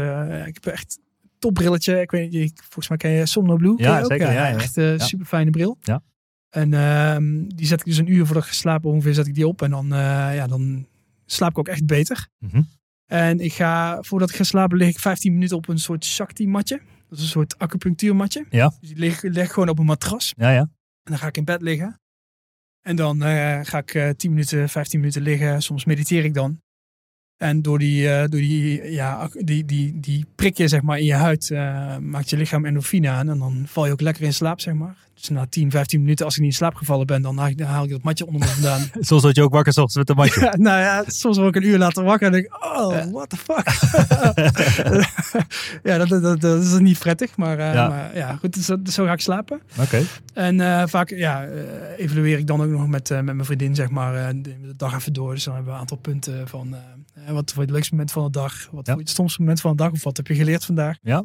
ik heb echt een topbrilletje. Ik weet niet, volgens mij ken je Somnoblue. ken Ja, je zeker, ja, ja. Echt super fijne bril. Ja. En ehm, die zet ik dus een uur voordat ik ga slapen ongeveer zet ik die op. En dan, eh, ja, dan slaap ik ook echt beter. Mhm. En ik ga, voordat ik ga slapen, lig ik 15 minuten op een soort Shakti-matje. Dat is een soort acupunctuurmatje. Ja. Dus die lig, leg ik gewoon op een matras. Ja, ja. En dan ga ik in bed liggen. En dan eh, ga ik eh 10 minuten, 15 minuten liggen. Soms mediteer ik dan. En door die, eh, door die, ja, die, die, die prikje zeg maar, in je huid eh, maakt je lichaam endorfine aan. En dan val je ook lekker in slaap, zeg maar. Dus na 10, 15 minuten, als ik niet in slaap gevallen ben, dan haal ik, dan haal ik dat matje onder me vandaan. Soms word je ook wakker 's ochtends met een matje. Ja, nou ja, soms word ik een uur later wakker en denk ik, oh, what the fuck. ja, dat, dat, is niet prettig, maar, eh, Ja. maar ja, goed, dus, zo ga ik slapen. Oké. En vaak ja, evalueer ik dan ook nog met, met mijn vriendin, zeg maar, de, de dag even door. Dus dan hebben we een aantal punten van, wat vond je het leukste moment van de dag? Wat vond je het stomste moment van de dag? Of wat heb je geleerd vandaag? Ja.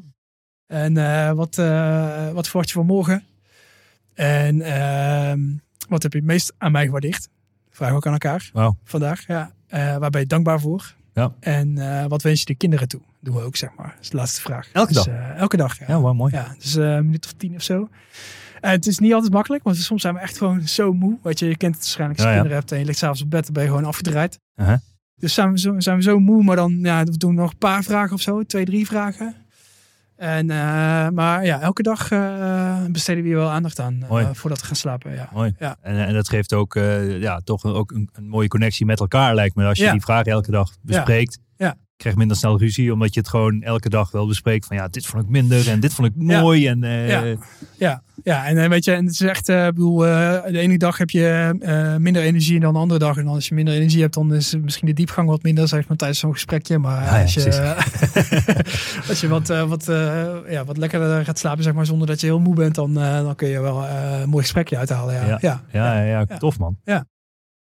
En eh, wat, eh, wat verwacht je van morgen? En ehm, wat heb je het meest aan mij gewaardeerd? We ook aan elkaar Wauw. vandaag. Ja. Eh, waar ben je dankbaar voor? Ja. En eh, wat wens je de kinderen toe? Doen we ook, zeg maar. Dat is de laatste vraag. Elke Dus, dag? eh, elke dag, ja. Ja, mooi. Ja, dus eh, een minuut of tien of zo. Eh, het is niet altijd makkelijk, want soms zijn we echt gewoon zo moe. Weet je, je kent het waarschijnlijk als je Ja, ja. kinderen hebt en je ligt s'avonds op bed, dan ben je gewoon afgedraaid. Uh-huh. Dus zijn we, zo, zijn we zo moe, maar dan ja, we doen nog een paar vragen of zo, twee, drie vragen. En, eh, maar ja, elke dag eh, besteden we hier wel aandacht aan eh, voordat we gaan slapen. Ja. Mooi. Ja. En, en dat geeft ook, ja, toch een, ook een, een mooie connectie met elkaar, lijkt me. Als je Ja. die vragen elke dag bespreekt. Ja. Je krijgt minder snel ruzie, omdat je het gewoon elke dag wel bespreekt. Van ja, dit vond ik minder en dit vond ik Ja. mooi. En, eh, Ja. Ja, ja, en eh, weet je, en het is echt, eh, ik bedoel, de ene dag heb je minder energie dan de andere dag. En als je minder energie hebt, dan is misschien de diepgang wat minder, zeg maar, tijdens zo'n gesprekje. Maar Ja, ja, als, je, als je wat, wat, ja, wat lekkerder gaat slapen, zeg maar, zonder dat je heel moe bent, dan, dan kun je wel een mooi gesprekje uithalen. Ja, ja. Ja. Ja, ja, ja, Ja. tof man. Ja.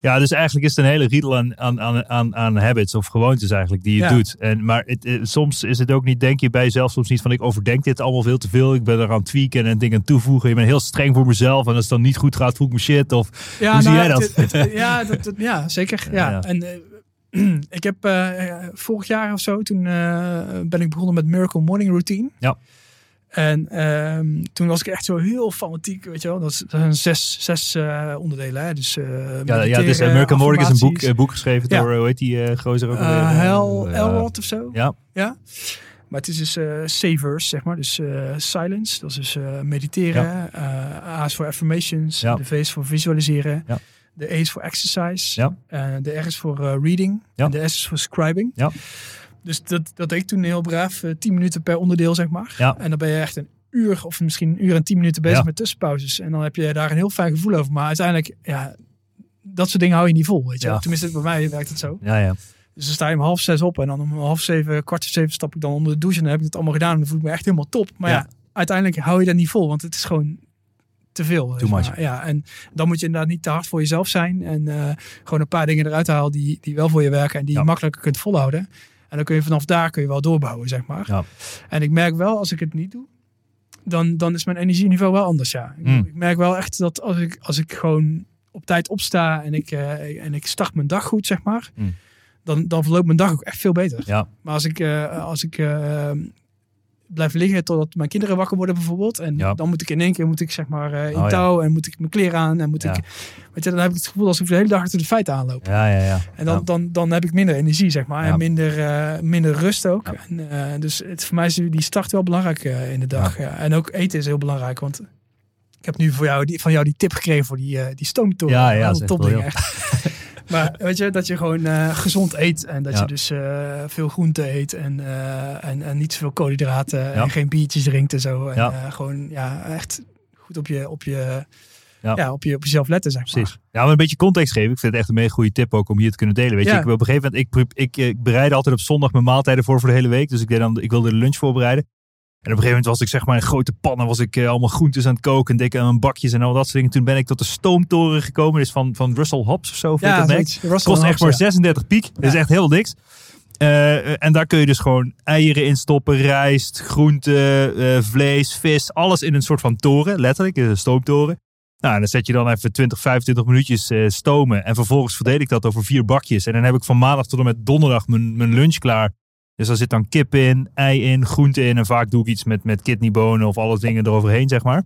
Ja, dus eigenlijk is het een hele riedel aan, aan, aan, aan, habits of gewoontes eigenlijk die je Ja. doet. En, maar het, eh, soms is het ook niet, denk je bij jezelf soms niet van ik overdenk dit allemaal veel te veel. Ik ben er aan tweaken en dingen toevoegen. Je bent heel streng voor mezelf en als het dan niet goed gaat voel ik me shit. Of, Ja, Hoe zie nou, jij dat? het- het- ja, dat, ja, zeker. Ja. Ja. En eh, ik heb eh, vorig jaar of zo, toen ben ik begonnen met Miracle Morning Routine. Ja. En ehm, toen was ik echt zo heel fanatiek, weet je wel. Dat, zijn zes, zes eh, onderdelen. Hè. Dus, eh ja, ja, dus American Morning is een boek, eh, boek geschreven Ja. door, hoe heet die uh, gozer ook eh, alweer? Eh, Elrod of zo. Ja, Ja. Maar het is dus eh savers, zeg maar. Dus eh, silence, dat is dus eh, mediteren. eh A is voor affirmations. Ja. De V is voor visualiseren. Ja. De E is voor exercise. Ja. eh, de R is voor eh, reading. Ja. En de S is voor scribing. Ja. Dus dat, dat deed ik toen heel braaf. eh 10 minuten per onderdeel, zeg maar. Ja. En dan ben je echt een uur of misschien een uur en 10 minuten bezig Ja. met tussenpauzes. En dan heb je daar een heel fijn gevoel over. Maar uiteindelijk, ja, dat soort dingen hou je niet vol, weet je. Ja. Tenminste, bij mij werkt het zo. ja, ja. Dus dan sta je om half zes op en dan om half zeven, kwart voor zeven stap ik dan onder de douche en dan heb ik het allemaal gedaan en dan voel ik me echt helemaal top. Maar ja, Ja. uiteindelijk hou je dat niet vol, want het is gewoon te veel. Ja, en dan moet je inderdaad niet te hard voor jezelf zijn en eh, gewoon een paar dingen eruit halen die, die wel voor je werken en die je makkelijker kunt volhouden. En dan kun je vanaf daar kun je wel doorbouwen, zeg maar. Ja. En ik merk wel, als ik het niet doe, dan, dan is mijn energieniveau wel anders, ja. Ik, Mm. ik merk wel echt dat als ik, als ik gewoon op tijd opsta en ik, eh, en ik start mijn dag goed, zeg maar, Mm. dan, dan verloopt mijn dag ook echt veel beter. ja. Maar als ik, eh, als ik eh, blijf liggen totdat mijn kinderen wakker worden bijvoorbeeld. En Ja. dan moet ik in één keer moet ik zeg maar eh, in Oh, ja. touw en moet ik mijn kleren aan. En moet Ja. ik, weet je, dan heb ik het gevoel alsof ik de hele dag achter de feiten aanloop. Ja, ja, ja. En dan, dan, dan heb ik minder energie, zeg maar. En minder, eh, minder rust ook. En, eh, dus het, voor mij is die start wel belangrijk in de dag. Ja. En ook eten is heel belangrijk. Want ik heb nu voor jou die, van jou die tip gekregen voor die, eh die stoomtoren. Ja, ja, dat is echt. Maar weet je, dat je gewoon eh, gezond eet. En dat Ja. je dus eh, veel groente eet. En, eh, en, en niet zoveel koolhydraten. Ja. En geen biertjes drinkt en zo. En Ja. gewoon ja, echt goed op, je, op, je, Ja. ja. op, je, op jezelf letten, zeg maar. Precies. Ja, maar een beetje context geven. Ik vind het echt een mega goede tip ook om hier te kunnen delen. Weet je, ik, op een gegeven moment, ik, ik bereid altijd op zondag mijn maaltijden voor voor de hele week. Dus ik, deed dan, ik wilde de lunch voorbereiden. En op een gegeven moment was ik zeg maar in grote pannen, was ik eh, allemaal groentes aan het koken, dikke aan bakjes en al dat soort dingen. Toen ben ik tot de stoomtoren gekomen. Dus van, van Russell Hobbs of zo. Ja, dat Kost echt maar ja. 36 piek. Dat is echt heel niks. Eh, en daar kun je dus gewoon eieren in stoppen, rijst, groenten, eh, vlees, vis. Alles in een soort van toren, letterlijk, een stoomtoren. Nou, en dan zet je dan even 20, 25 minuutjes stomen. En vervolgens verdeel ik dat over vier bakjes. En dan heb ik van maandag tot en met donderdag mijn, mijn lunch klaar. Dus daar zit dan kip in, ei in, groente in. En vaak doe ik iets met, met kidneybonen of alles dingen eroverheen, zeg maar.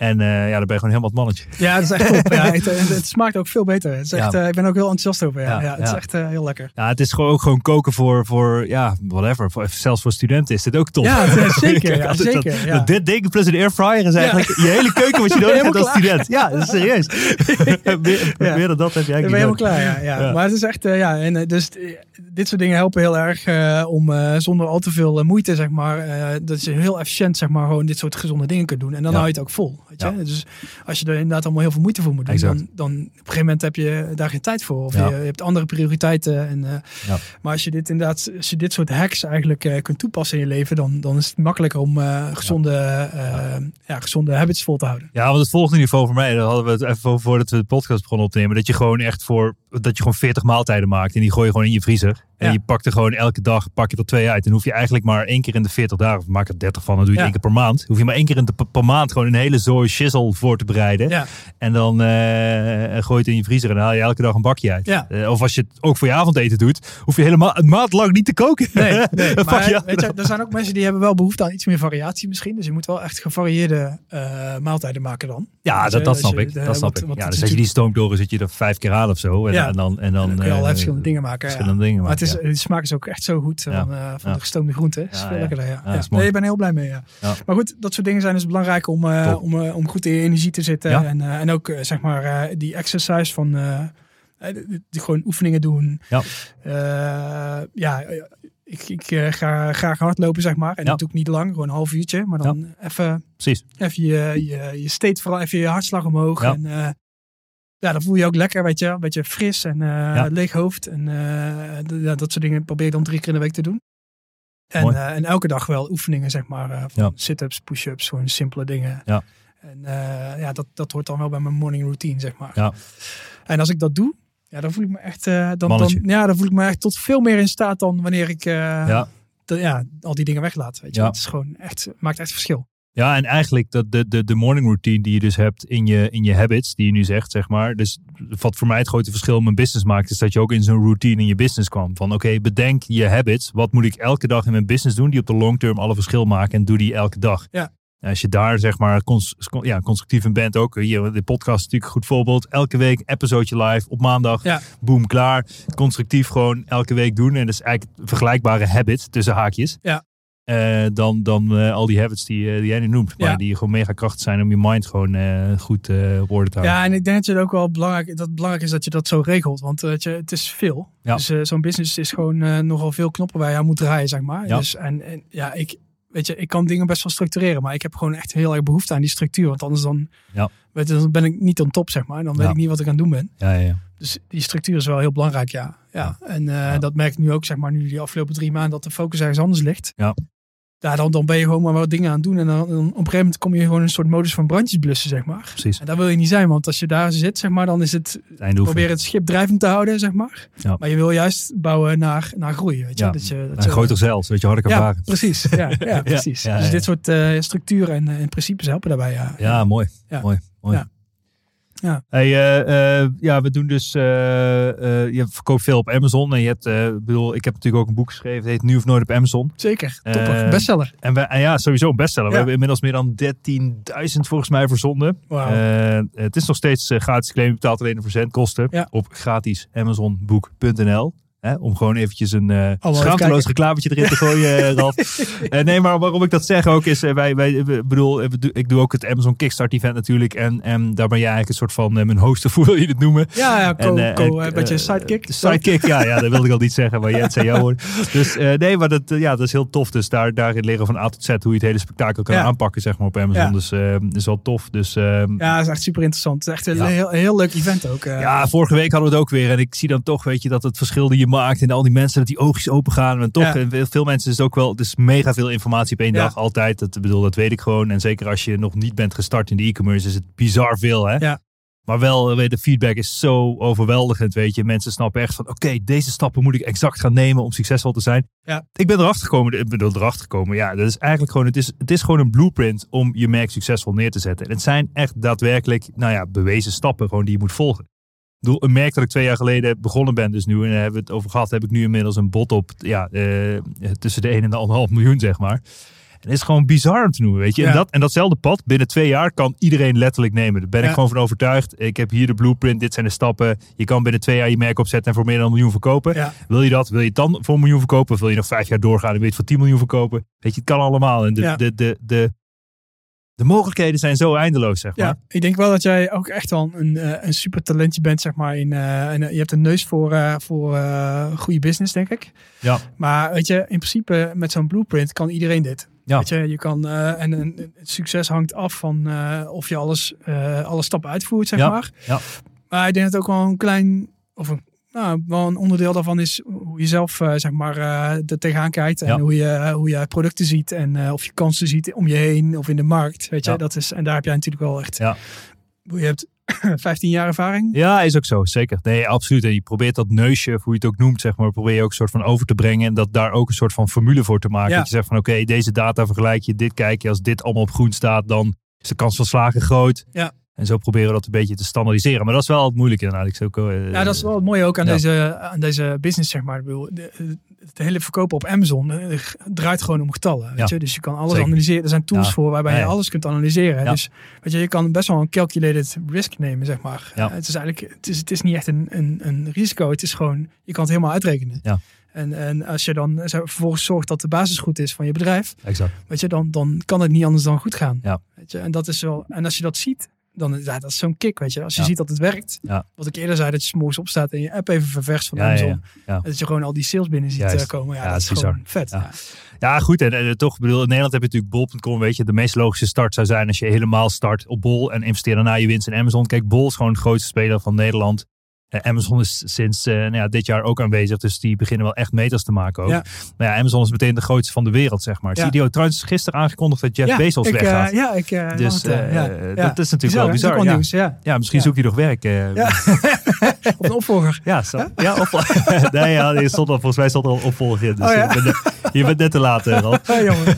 En eh, ja, dan ben je gewoon helemaal het mannetje. Ja, dat is echt top. ja, het, het, het smaakt ook veel beter. Het is echt, Ja. eh, ik ben ook heel enthousiast over. Ja, Ja, het is echt eh, heel lekker. Ja, het is gewoon ook gewoon koken voor, voor ja, whatever. Voor, zelfs voor studenten is dit ook top. Ja, is zeker, Kijk, zeker, dat dit ding plus een airfryer is eigenlijk je hele keuken wat je nodig hebt als student. Ja, dat is serieus. meer, dan dat heb je Ik ben eigenlijk helemaal klaar, ja. Maar het is echt, eh, ja, en, eh, dus eh, dit soort dingen helpen heel erg eh, om eh, zonder al te veel eh, moeite, zeg maar, eh, dat je heel efficiënt, zeg maar, gewoon dit soort gezonde dingen kunt doen. En dan hou je het ook vol, weet je. Ja. Dus als je er inderdaad allemaal heel veel moeite voor moet doen, dan, dan op een gegeven moment heb je daar geen tijd voor. Of Ja. je, je hebt andere prioriteiten. En, eh, Ja. Maar als je dit inderdaad, als je dit soort hacks eigenlijk eh, kunt toepassen in je leven, dan, dan is het makkelijker om eh, gezonde, ja, gezonde habits vol te houden. Ja, want het volgende niveau voor mij, daar hadden we het even voordat we de podcast begonnen op te nemen. Dat je gewoon echt voor, dat je gewoon 40 maaltijden maakt en die gooi je gewoon in je vriezer. En Ja. je pakt er gewoon elke dag, pak je er twee uit. En hoef je eigenlijk maar één keer in de 40 dagen, of maak er 30 van, dan doe je het één keer per maand. Hoef je maar één keer in de, per maand gewoon een hele zooi shizzle voor te bereiden. Ja, En dan eh, gooi je het in je vriezer en haal je elke dag een bakje uit. Ja. Eh, of als je het ook voor je avondeten doet, hoef je helemaal een maand lang niet te koken. Nee, maar je weet je, er zijn ook mensen die hebben wel behoefte aan iets meer variatie misschien. Dus je moet wel echt gevarieerde eh, maaltijden maken dan. Ja, dat, snap je ik. de- Dat snap wat- ik. wat Ja, dus als je die stoomtoren zit je er vijf keer aan of zo. En, en dan, en dan, kun je allerlei verschillende dingen maken. verschillende dingen Maar het is, de smaak is ook echt zo goed Ja. van, eh, van de gestoomde groenten. Is Ja, veel ja. lekkerder. Nee, ik ben heel blij mee, ja. Maar goed, dat soort dingen zijn dus belangrijk om, eh, om, eh, om goed in je energie te zitten. En, eh, en ook, eh, zeg maar, eh, die exercise van... eh, eh, die- die gewoon oefeningen doen. Ja. Eh, ja, eh, ik, ik eh, ga graag hardlopen, zeg maar. En Ja. dat doe ik niet lang, gewoon een half uurtje. Maar dan even, Precies. even je, je, je steeds vooral even je hartslag omhoog. Ja. En eh, ja, dan voel je je ook lekker, weet je. Een beetje fris en eh, leeg hoofd. En eh, ja, dat soort dingen probeer ik dan drie keer in de week te doen. En, eh, en elke dag wel oefeningen, zeg maar. van Ja. Sit-ups, push-ups, gewoon simpele dingen. Ja. En ja, dat, dat hoort dan wel bij mijn morning routine, zeg maar. Ja. En als ik dat doe, ja, dan voel ik me echt, dan, dan, ja, dan voel ik me echt tot veel meer in staat dan wanneer ik Ja. de- ja, al die dingen weglaat. Weet je. Het is gewoon echt, maakt echt verschil. Ja, en eigenlijk dat de, de, de morning routine die je dus hebt in je, in je habits, die je nu zegt, zeg maar. Dus wat voor mij het grote verschil in mijn business maakt, is dat je ook in zo'n routine in je business kwam. Van oké, bedenk je habits. Wat moet ik elke dag in mijn business doen die op de long term alle verschil maken en doe die elke dag. Ja. Als je daar zeg maar cons- ja, constructief in bent ook. Hier, de podcast is natuurlijk een goed voorbeeld. Elke week episode live op maandag. Ja. Boom, klaar. Constructief gewoon elke week doen. En dat is eigenlijk vergelijkbare habit tussen haakjes. Ja. Eh, dan dan eh, al die habits die, eh, die jij nu noemt. Maar Ja. die gewoon mega krachtig zijn om je mind gewoon goed op orde te houden. Ja, en ik denk dat je het ook wel belangrijk, dat het belangrijk is dat je dat zo regelt. Want je, het is veel. Ja. Dus zo'n business is gewoon nogal veel knoppen waar je aan moet draaien, zeg maar. Ja. Dus, en, en ja, ik, weet je, ik kan dingen best wel structureren. Maar ik heb gewoon echt heel erg behoefte aan die structuur. Want anders dan, Ja. weet je, dan ben ik niet on top, zeg maar. Dan weet Ja. ik niet wat ik aan het doen ben. Ja, ja. Dus die structuur is wel heel belangrijk, ja. ja. En dat merk ik nu ook, zeg maar, nu die afgelopen drie maanden dat de focus ergens anders ligt. Ja. Ja, dan, dan ben je gewoon maar wat dingen aan het doen. En dan, dan op een gegeven moment kom je gewoon in een soort modus van brandjes blussen, zeg maar. Precies. En daar wil je niet zijn, want als je daar zit, zeg maar, dan is het proberen het schip drijvend te houden, zeg maar. Ja. Maar je wil juist bouwen naar, naar groei, weet je. Ja, Dat je, dat Een groter zelf, zodat je harder kan ja, varen. precies. Ja, ja, precies. dus dit soort eh, structuren en, en principes helpen daarbij, ja. Ja, mooi. Ja. Mooi. mooi. Ja. Hey, eh, eh, ja, we doen dus. eh, je verkoopt veel op Amazon. En je hebt, ik bedoel, ik heb natuurlijk ook een boek geschreven. Het heet Nu of Nooit op Amazon. Zeker, topper. Bestseller. En, we, en ja, sowieso een bestseller. We hebben inmiddels meer dan 13.000 volgens mij verzonden. Het is nog steeds gratis claim. Je betaalt alleen de verzendkosten Ja. op gratis amazonboek.nl. Hè, om gewoon eventjes een even schaamteloos reclametje erin te gooien, eh, Ralf. Eh, nee, maar waarom ik dat zeg ook is, wij, wij, bedoel, ik doe ook het Amazon Kickstart event natuurlijk. En, en daar ben jij eigenlijk een soort van mijn host, of hoe wil je het noemen? Ja, ja, co, En, co, en, een beetje sidekick. Sidekick, ja, ja, dat wilde ik al niet zeggen, maar jij het zei jou hoor. Dus nee, maar dat, ja, dat is heel tof. Dus daar, daarin leren van A tot Z hoe je het hele spektakel kan Ja. aanpakken, zeg maar, op Amazon. Ja. Dus dat is wel tof. Dus ehm, Ja, dat is echt super interessant. Het is echt een Ja. heel, heel leuk event ook. Ja, vorige week hadden we het ook weer. En ik zie dan toch, weet je, dat het verschil die je En al die mensen, dat die oogjes open gaan. En toch, Ja. en veel- mensen is het ook wel. Het is mega veel informatie op één Ja. dag. Altijd. Dat, bedoel, dat weet ik gewoon. En zeker als je nog niet bent gestart in de e-commerce, is het bizar veel, hè? Ja. Maar wel, weet je, de feedback is zo overweldigend, weet je. Mensen snappen echt van, oké, deze stappen moet ik exact gaan nemen om succesvol te zijn. Ja. Ik ben erachter gekomen, ik bedoel, erachter gekomen. Ja, dat is eigenlijk gewoon, het is, het is gewoon een blueprint om je merk succesvol neer te zetten. En het zijn echt daadwerkelijk, nou ja, bewezen stappen gewoon die je moet volgen. Ik bedoel, een merk dat ik twee jaar geleden begonnen ben, dus nu, en daar hebben we het over gehad, heb ik nu inmiddels een bot op, ja, eh, tussen de 1 en de 1,5 miljoen, zeg maar. En het is gewoon bizar om te noemen, weet je. En, dat, en datzelfde pad, binnen twee jaar, kan iedereen letterlijk nemen. Daar ben ik gewoon van overtuigd. Ik heb hier de blueprint, dit zijn de stappen. Je kan binnen twee jaar je merk opzetten en voor meer dan een miljoen verkopen. Ja. Wil je dat? Wil je het dan voor een miljoen verkopen? Of wil je nog vijf jaar doorgaan en wil je het voor 10 miljoen verkopen? Weet je, het kan allemaal. En de, de, de, de, de mogelijkheden zijn zo eindeloos, zeg maar. Ja, ik denk wel dat jij ook echt wel een, eh, een super talentje bent, zeg maar. In, en, eh, je hebt een neus voor, voor goede business, denk ik. Ja. Maar weet je, in principe met zo'n blueprint kan iedereen dit. Ja. Weet je, je kan, en, en het succes hangt af van of je alles, alle stappen uitvoert, zeg Ja. maar. Ja. Maar ik denk dat ook wel een klein, of een, nou, wel een onderdeel daarvan is hoe je zelf, eh, zeg maar, eh er tegenaan kijkt. En Ja. hoe, je, hoe je producten ziet en eh, of je kansen ziet om je heen of in de markt. Weet je, Ja. dat is, en daar heb jij natuurlijk wel echt, Ja. je hebt 15 jaar ervaring. Ja, is ook zo, zeker. Nee, absoluut. En je probeert dat neusje, of hoe je het ook noemt, zeg maar, probeer je ook een soort van over te brengen. En dat daar ook een soort van formule voor te maken. Ja. Dat je zegt van, oké, deze data vergelijk je, dit kijk je. Als dit allemaal op groen staat, dan is de kans van slagen groot. Ja. En zo proberen we dat een beetje te standaardiseren. Maar dat is wel het moeilijke inderdaad. Ik zou ook, eh, Ja, dat is wel het mooie ook aan, Ja. deze, aan deze business, zeg maar. Ik bedoel, de, het hele verkopen op Amazon eh, draait gewoon om getallen. Weet Ja. je? Dus je kan alles Zeker. analyseren. Er zijn tools Ja. voor waarbij je alles kunt analyseren. Dus weet je, je kan best wel een calculated risk nemen, zeg maar. Eh, het is eigenlijk, het is, het is niet echt een, een, een risico. Het is gewoon, je kan het helemaal uitrekenen. Ja. En, en als je dan zo vervolgens zorgt dat de basis goed is van je bedrijf, Exact. weet je, dan, dan kan het niet anders dan goed gaan. Ja. Weet je? En dat is wel, en als je dat ziet, dan ja, dat is zo'n kick, weet je. Als je Ja. ziet dat het werkt. Ja. Wat ik eerder zei, dat je 's morgens opstaat en je app even ververst van Amazon. En dat je gewoon al die sales binnen ziet Juist. eh, komen. Ja, dat is gewoon vet. Ja. Goed. En, en toch, ik bedoel, in Nederland heb je natuurlijk bol.com. Weet je, de meest logische start zou zijn als je helemaal start op bol en investeert na je winst in Amazon. Kijk, bol is gewoon de grootste speler van Nederland. Eh, Amazon is sinds eh, nou ja, dit jaar ook aanwezig, dus die beginnen wel echt meters te maken ook. Ja. Maar ja, Amazon is meteen de grootste van de wereld, zeg maar. Ja. CDO trouwens gisteren aangekondigd dat Jeff Bezos ik, eh, weggaat. ja, ik. eh, Dus, dat is natuurlijk wel bizar, Dat is nieuws, ja. ja, misschien zoekt hij nog werk. Ja. Of een opvolger. Ja, zo. ja op, nee, ja, er stond al, volgens mij stond er al opvolger in. Dus Oh, je, bent net, je bent net te laat, Ralf. Jongen.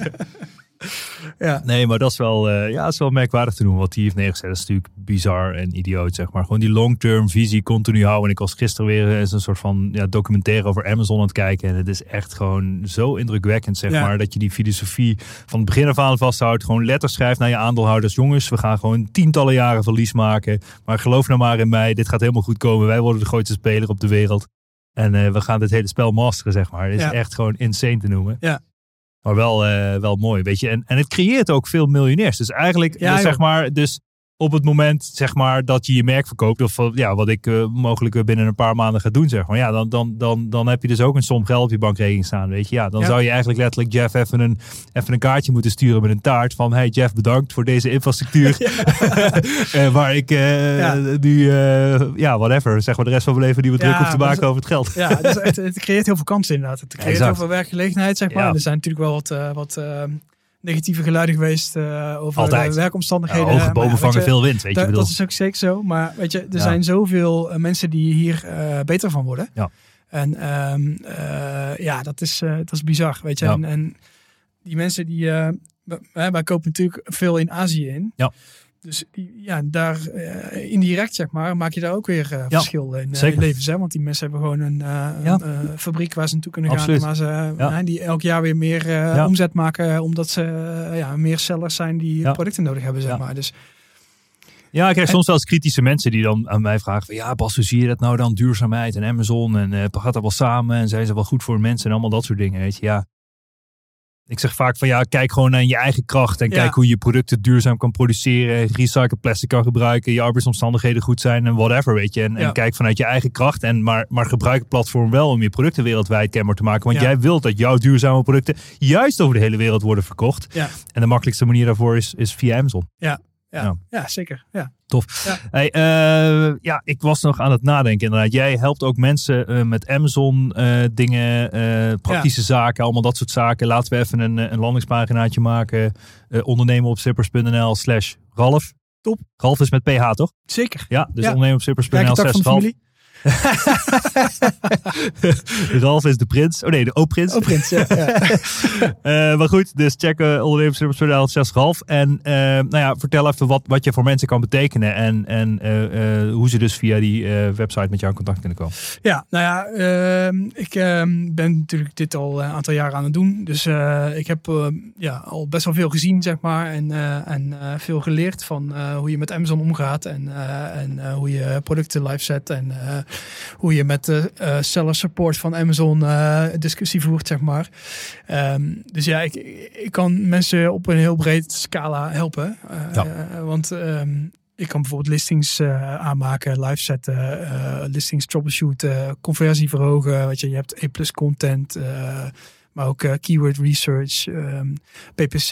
Ja. Nee, maar dat is wel, eh, ja, is wel merkwaardig te doen. Wat hij heeft neergezet Dat is natuurlijk bizar en idioot, zeg maar. Gewoon die long-term visie continu houden. En ik was gisteren weer eens een soort van ja, documentaire over Amazon aan het kijken. En het is echt gewoon zo indrukwekkend, zeg Ja. maar. Dat je die filosofie van het begin af aan vasthoudt. Gewoon letters schrijft naar je aandeelhouders. Jongens, we gaan gewoon tientallen jaren verlies maken. Maar geloof nou maar in mij. Dit gaat helemaal goed komen. Wij worden de grootste speler op de wereld. En eh, we gaan dit hele spel masteren, zeg maar. Het is Ja. echt gewoon insane te noemen. Ja. Maar wel, eh, wel mooi, weet je. En, en het creëert ook veel miljonairs. Dus eigenlijk, Ja, dus zeg maar, dus op het moment, zeg maar, dat je je merk verkoopt, of wat- ja, wat ik eh, mogelijk binnen een paar maanden ga doen, zeg maar. Ja, dan, dan, dan, dan heb je dus ook een som geld op je bankrekening staan, weet je. Ja, dan Ja. zou je eigenlijk letterlijk Jeff even een, even een kaartje moeten sturen met een taart van, hey Jeff, bedankt voor deze infrastructuur. Eh, waar ik eh, Ja. nu, eh, ja, whatever, zeg maar, de rest van mijn leven niet meer druk hoef te maken over het geld. Ja, het, het creëert heel veel kansen inderdaad. Het creëert heel veel werkgelegenheid, zeg maar. Er zijn natuurlijk wel wat, eh, wat eh, negatieve geluiden geweest eh, over Altijd. de Ja, werkomstandigheden. hoge bomen weet vangen je, veel wind, weet je. Bedoel. dat is ook zeker zo. Maar weet je, er Ja. zijn zoveel eh, mensen die hier eh, beter van worden. Ja. En ehm, eh, ja, dat is, eh, dat is bizar. Weet je, Ja. en, en die mensen die. eh, wij, wij kopen natuurlijk veel in Azië in. Ja. Dus ja, daar eh, indirect, zeg maar, maak je daar ook weer eh, verschil in, in levens. Hè? Want die mensen hebben gewoon een, Ja. een, fabriek waar ze naartoe kunnen Absoluut. gaan. Waar ze, Ja. die elk jaar weer meer omzet maken. Omdat ze ja, meer sellers zijn die producten nodig hebben, zeg Ja. maar. Dus Ja, ik krijg soms wel eens kritische mensen die dan aan mij vragen van ja, Bas, hoe zie je dat nou dan? Duurzaamheid en Amazon en gaat dat wel samen en zijn ze wel goed voor mensen en allemaal dat soort dingen, weet je. Ja. Ik zeg vaak van ja, kijk gewoon naar je eigen kracht en Ja. kijk hoe je producten duurzaam kan produceren, recycled plastic kan gebruiken, je arbeidsomstandigheden goed zijn en whatever, weet je. En, en kijk vanuit je eigen kracht en maar, maar gebruik het platform wel om je producten wereldwijd kenbaar te maken. Want Ja. jij wilt dat jouw duurzame producten juist over de hele wereld worden verkocht. Ja. En de makkelijkste manier daarvoor is, is via Amazon. Ja, Ja. ja. zeker. Ja. Tof. Ja. Hey, eh, ja, ik was nog aan het nadenken inderdaad. Jij helpt ook mensen eh, met Amazon eh, dingen, praktische zaken, allemaal dat soort zaken. Laten we even een, een landingspaginaatje maken. Ondernemen op slippers.nl slash Ralf. Top. Ralf is met PH, toch? Zeker. Ja, dus Ja. ondernemen op tak slash Ralf. familie. Ralf is de prins. Oh nee, de O-prins. Oh. Ja, ja. Eh, maar goed, dus check uh, ondernemerslippers.nl slash Ralf. En eh, nou ja, vertel even wat, wat je voor mensen kan betekenen. En, en eh, hoe ze dus via die website met jou in contact kunnen komen. Ja, nou ja, ik ben natuurlijk dit al een aantal jaren aan het doen. Dus ik heb ja, al best wel veel gezien, zeg maar. En, en veel geleerd van hoe je met Amazon omgaat. En, en hoe je producten live zet. En hoe je met de eh, seller support van Amazon eh, discussie voert, zeg maar. Ehm, dus ja, ik, ik kan mensen op een heel breed scala helpen. Eh, Ja. want ehm, ik kan bijvoorbeeld listings aanmaken, live zetten, listings troubleshooten, conversie verhogen. Weet je, je hebt A-plus content, maar ook eh, keyword research, ehm, PPC.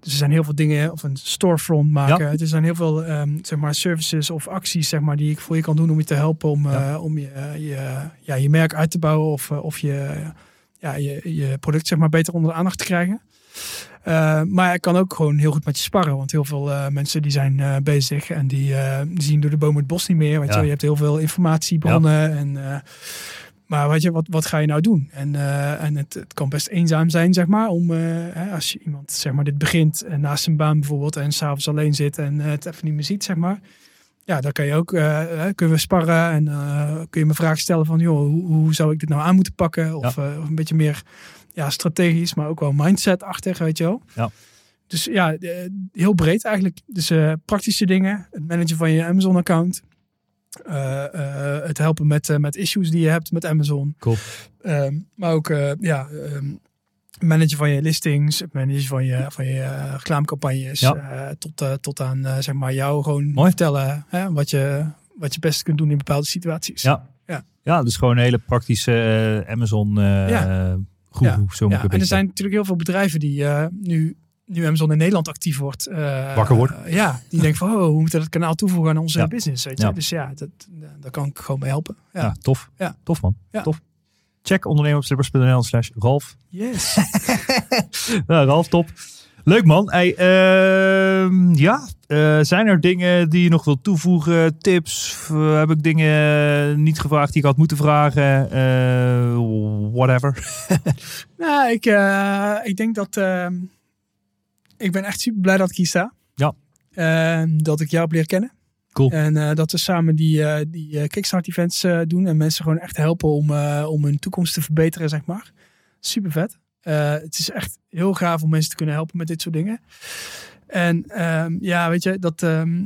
Dus er zijn heel veel dingen, of een storefront maken. Er zijn heel veel ehm, zeg maar services of acties zeg maar, die ik voor je kan doen om je te helpen om, Ja. eh, om je, eh, je, ja, je merk uit te bouwen of, of je, ja, je, je product zeg maar, beter onder de aandacht te krijgen. Maar ik kan ook gewoon heel goed met je sparren. Want heel veel mensen die zijn bezig en die, zien door de boom het bos niet meer. Weet je, Ja. je hebt heel veel informatiebronnen. En, maar weet je, wat, wat ga je nou doen? En, eh, en het, het kan best eenzaam zijn, zeg maar. Om, eh, hè, als je iemand zeg maar, dit begint en naast zijn baan bijvoorbeeld. En s'avonds alleen zit en eh, het even niet meer ziet, zeg maar. Ja, dan kan je ook, eh, kunnen we sparren en eh, kun je me vragen stellen van, joh, hoe, hoe zou ik dit nou aan moeten pakken? Of, eh, of een beetje meer ja, strategisch, maar ook wel mindset-achtig, weet je wel. Ja. Dus ja, eh, heel breed eigenlijk. Dus eh, praktische dingen, het managen van je Amazon-account. Eh, eh, het helpen met, eh, met issues die je hebt met Amazon. Cool. Ehm, maar ook ja, ehm, managen van je listings, het managen van je, van je reclamecampagnes. Ja. tot, tot aan zeg maar jou gewoon Mooi. vertellen hè, wat, je, wat je best kunt doen in bepaalde situaties. Ja. Ja. ja, dus gewoon een hele praktische Amazon Ja. Zo moet Ja, en er zijn natuurlijk heel veel bedrijven die nu, nu Amazon in Nederland actief wordt. eh, Wakker worden. eh, ja, die denken van, oh, we moeten dat kanaal toevoegen aan onze Ja. business. Weet je? Ja. Dus ja, dat, daar kan ik gewoon bij helpen. Ja. Ja, tof. Ja. Tof man. Ja. Tof. Check ondernemen op slippers.nl slash Ralf. Yes. Ja, Ralf, top. Leuk man. Hey, ehm, ja, eh, zijn er dingen die je nog wilt toevoegen? Tips? Eh, heb ik dingen niet gevraagd die ik had moeten vragen? Eh, whatever. nou, ik, eh, ik denk dat... ik ben echt super blij dat ik hier sta. Ja. Dat ik jou heb leren kennen. Cool. En eh, dat we samen die, eh, die eh, Kickstart events doen. En mensen gewoon echt helpen om, om hun toekomst te verbeteren, zeg maar. Super vet. Het is echt heel gaaf om mensen te kunnen helpen met dit soort dingen. En ehm, ja, weet je, dat... ehm,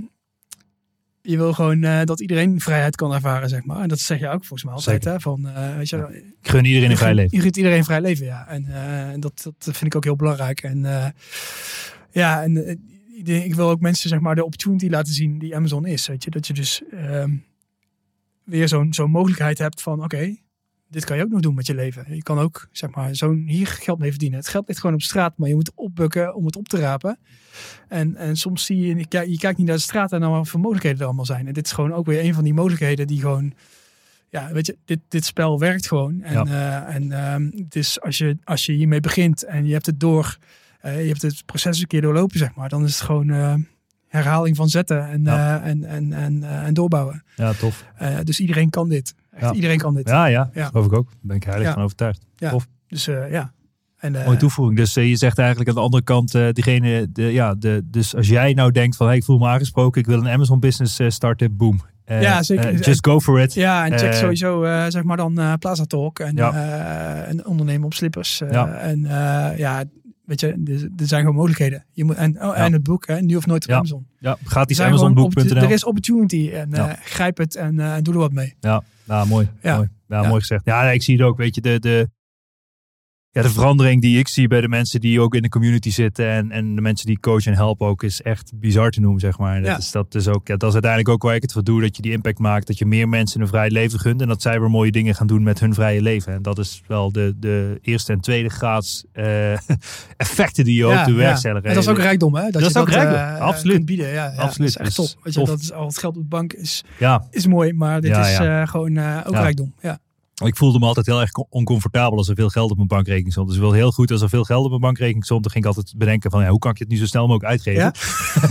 je wil gewoon eh, dat iedereen vrijheid kan ervaren, zeg maar. En dat zeg je ook volgens mij altijd. Hè? Van, eh, weet je, Ik gun iedereen een vrij leven. je gunt iedereen vrij leven, ja. En eh, dat, dat vind ik ook heel belangrijk. En ja, en ik wil ook mensen zeg maar de opportunity laten zien die Amazon is. Weet je, dat je dus ehm, weer zo'n zo'n mogelijkheid hebt van, oké, dit kan je ook nog doen met je leven. Je kan ook zeg maar zo'n hier geld mee verdienen. Het geld ligt gewoon op straat, maar je moet opbukken om het op te rapen. En, en soms zie je, je kijkt- je kijkt niet naar de straat en dan wat voor mogelijkheden er allemaal zijn. En dit is gewoon ook weer een van die mogelijkheden die gewoon ja, weet je, dit, dit spel werkt gewoon. En, Ja. eh, en ehm, het is als je, als je hiermee begint en je hebt het door, eh, je hebt het proces een keer doorlopen, zeg maar, dan is het gewoon eh, herhaling van zetten en, Ja. en, en, en, en doorbouwen. Ja, tof. Dus iedereen kan dit. Echt, Ja. Iedereen kan dit. Ja, ja. Ja. Geloof ik ook. Daar ben ik heilig Ja. van overtuigd. Dus eh, ja. En, eh, Mooie toevoeging. Dus eh, je zegt eigenlijk aan de andere kant, eh, diegene, de, ja, de, dus als jij nou denkt van, hey, ik voel me aangesproken, ik wil een Amazon business eh, starten, boom. Eh, Ja, zeker. eh, just go for it. Ja, en check Eh, sowieso eh, zeg maar dan eh, Plaza Talk en, Ja. eh, en ondernemen op slippers. eh, Ja. En eh, ja, weet je, er, zijn gewoon mogelijkheden. Je moet, en, oh, en het boek, hè, nu of nooit op Ja. Amazon. Ja, gratis amazonboek.nl. Er is opportunity en Ja. eh, grijp het en eh, doe er wat mee. Ja, nou, mooi. Ja. mooi. Ja, mooi gezegd. Ja, ik zie het ook. Weet je, de, de, ja, de verandering die ik zie bij de mensen die ook in de community zitten en, en de mensen die coachen en helpen ook, is echt bizar te noemen, zeg maar. Dat, Ja. is, dat, is ook, ja, dat is uiteindelijk ook waar ik het voor doe, dat je die impact maakt, dat je meer mensen een vrij leven gunt en dat zij weer mooie dingen gaan doen met hun vrije leven. En dat is wel de, de eerste en tweede graads eh, effecten die je ook te werk stellen. En dat is ook rijkdom, hè? Dat, Dat je is ook dat rijkdom, eh, absoluut. kunt bieden. Ja, ja, Absoluut. Dat is echt top. Weet je, tof. dat is al het geld op de bank is, Ja, is mooi, maar dit Ja, is ja. eh, gewoon ook Ja. rijkdom. Ja. Ik voelde me altijd heel erg on- oncomfortabel als er veel geld op mijn bankrekening stond. Dus wel heel goed als er veel geld op mijn bankrekening stond. Dan ging ik altijd bedenken van ja, hoe kan ik het nu zo snel mogelijk uitgeven? Ja?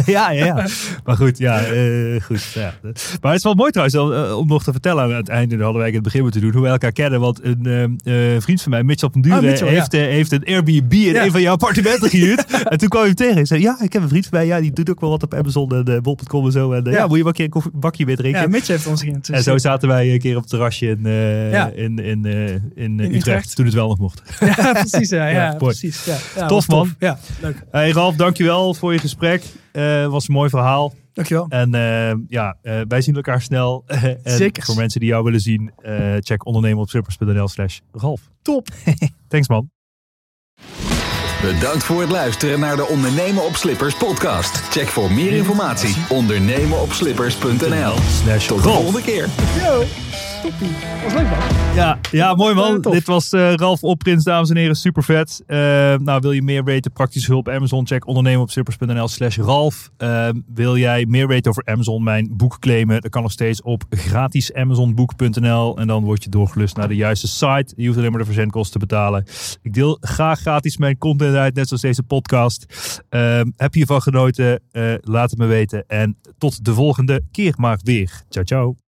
ja, ja, ja. Maar goed, ja, eh, goed. Ja. Maar het is wel mooi trouwens om, eh, om nog te vertellen aan het einde. Hadden wij in het begin moeten doen. Hoe wij elkaar kennen. Want een eh, vriend van mij, Mitchell van Duren, Oh, Mitchell, heeft, heeft een Airbnb in een van jouw appartementen gehuurd. en toen kwam je hem tegen. Hij zei ja, ik heb een vriend van mij. Ja, die doet ook wel wat op Amazon en bol.com en zo. En ja. Moet je wel een keer een bakje weer drinken. ja, Mitch heeft ons geïnteresseerd. En zo zaten wij een keer op het terrasje in, Ja. In, in, eh, in, eh, Utrecht, Utrecht. Toen het wel nog mocht. Ja, precies. Ja, ja, precies. Ja, ja, Tof, man. Ja, leuk. Hey Ralf, dankjewel voor je gesprek. Eh was een mooi verhaal. Dankjewel. En ja, eh, wij zien elkaar snel. en Zeker. voor mensen die jou willen zien, eh, check ondernemen op slippers.nl slash Ralf. Top. Thanks man. Bedankt voor het luisteren naar de Ondernemen op Slippers podcast. Check voor meer informatie ondernemenopslippers.nl. Slash Tot de volgende keer. Yo, toppie. Was leuk man. Ja, ja, mooi man. Dit was eh, Ralf Opprins, dames en heren. Super vet. Eh, nou, wil je meer weten? Praktische hulp Amazon. Check ondernemen op slippers.nl slash Ralf. Eh, wil jij meer weten over Amazon? Mijn boek claimen. Dat kan nog steeds op gratisamazonboek.nl. En dan word je doorgelust naar de juiste site. Je hoeft alleen maar de verzendkosten te betalen. Ik deel graag gratis mijn content uit, net zoals deze podcast. Eh, heb je hiervan genoten? Eh, laat het me weten. En tot de volgende keer maar weer. Ciao, ciao.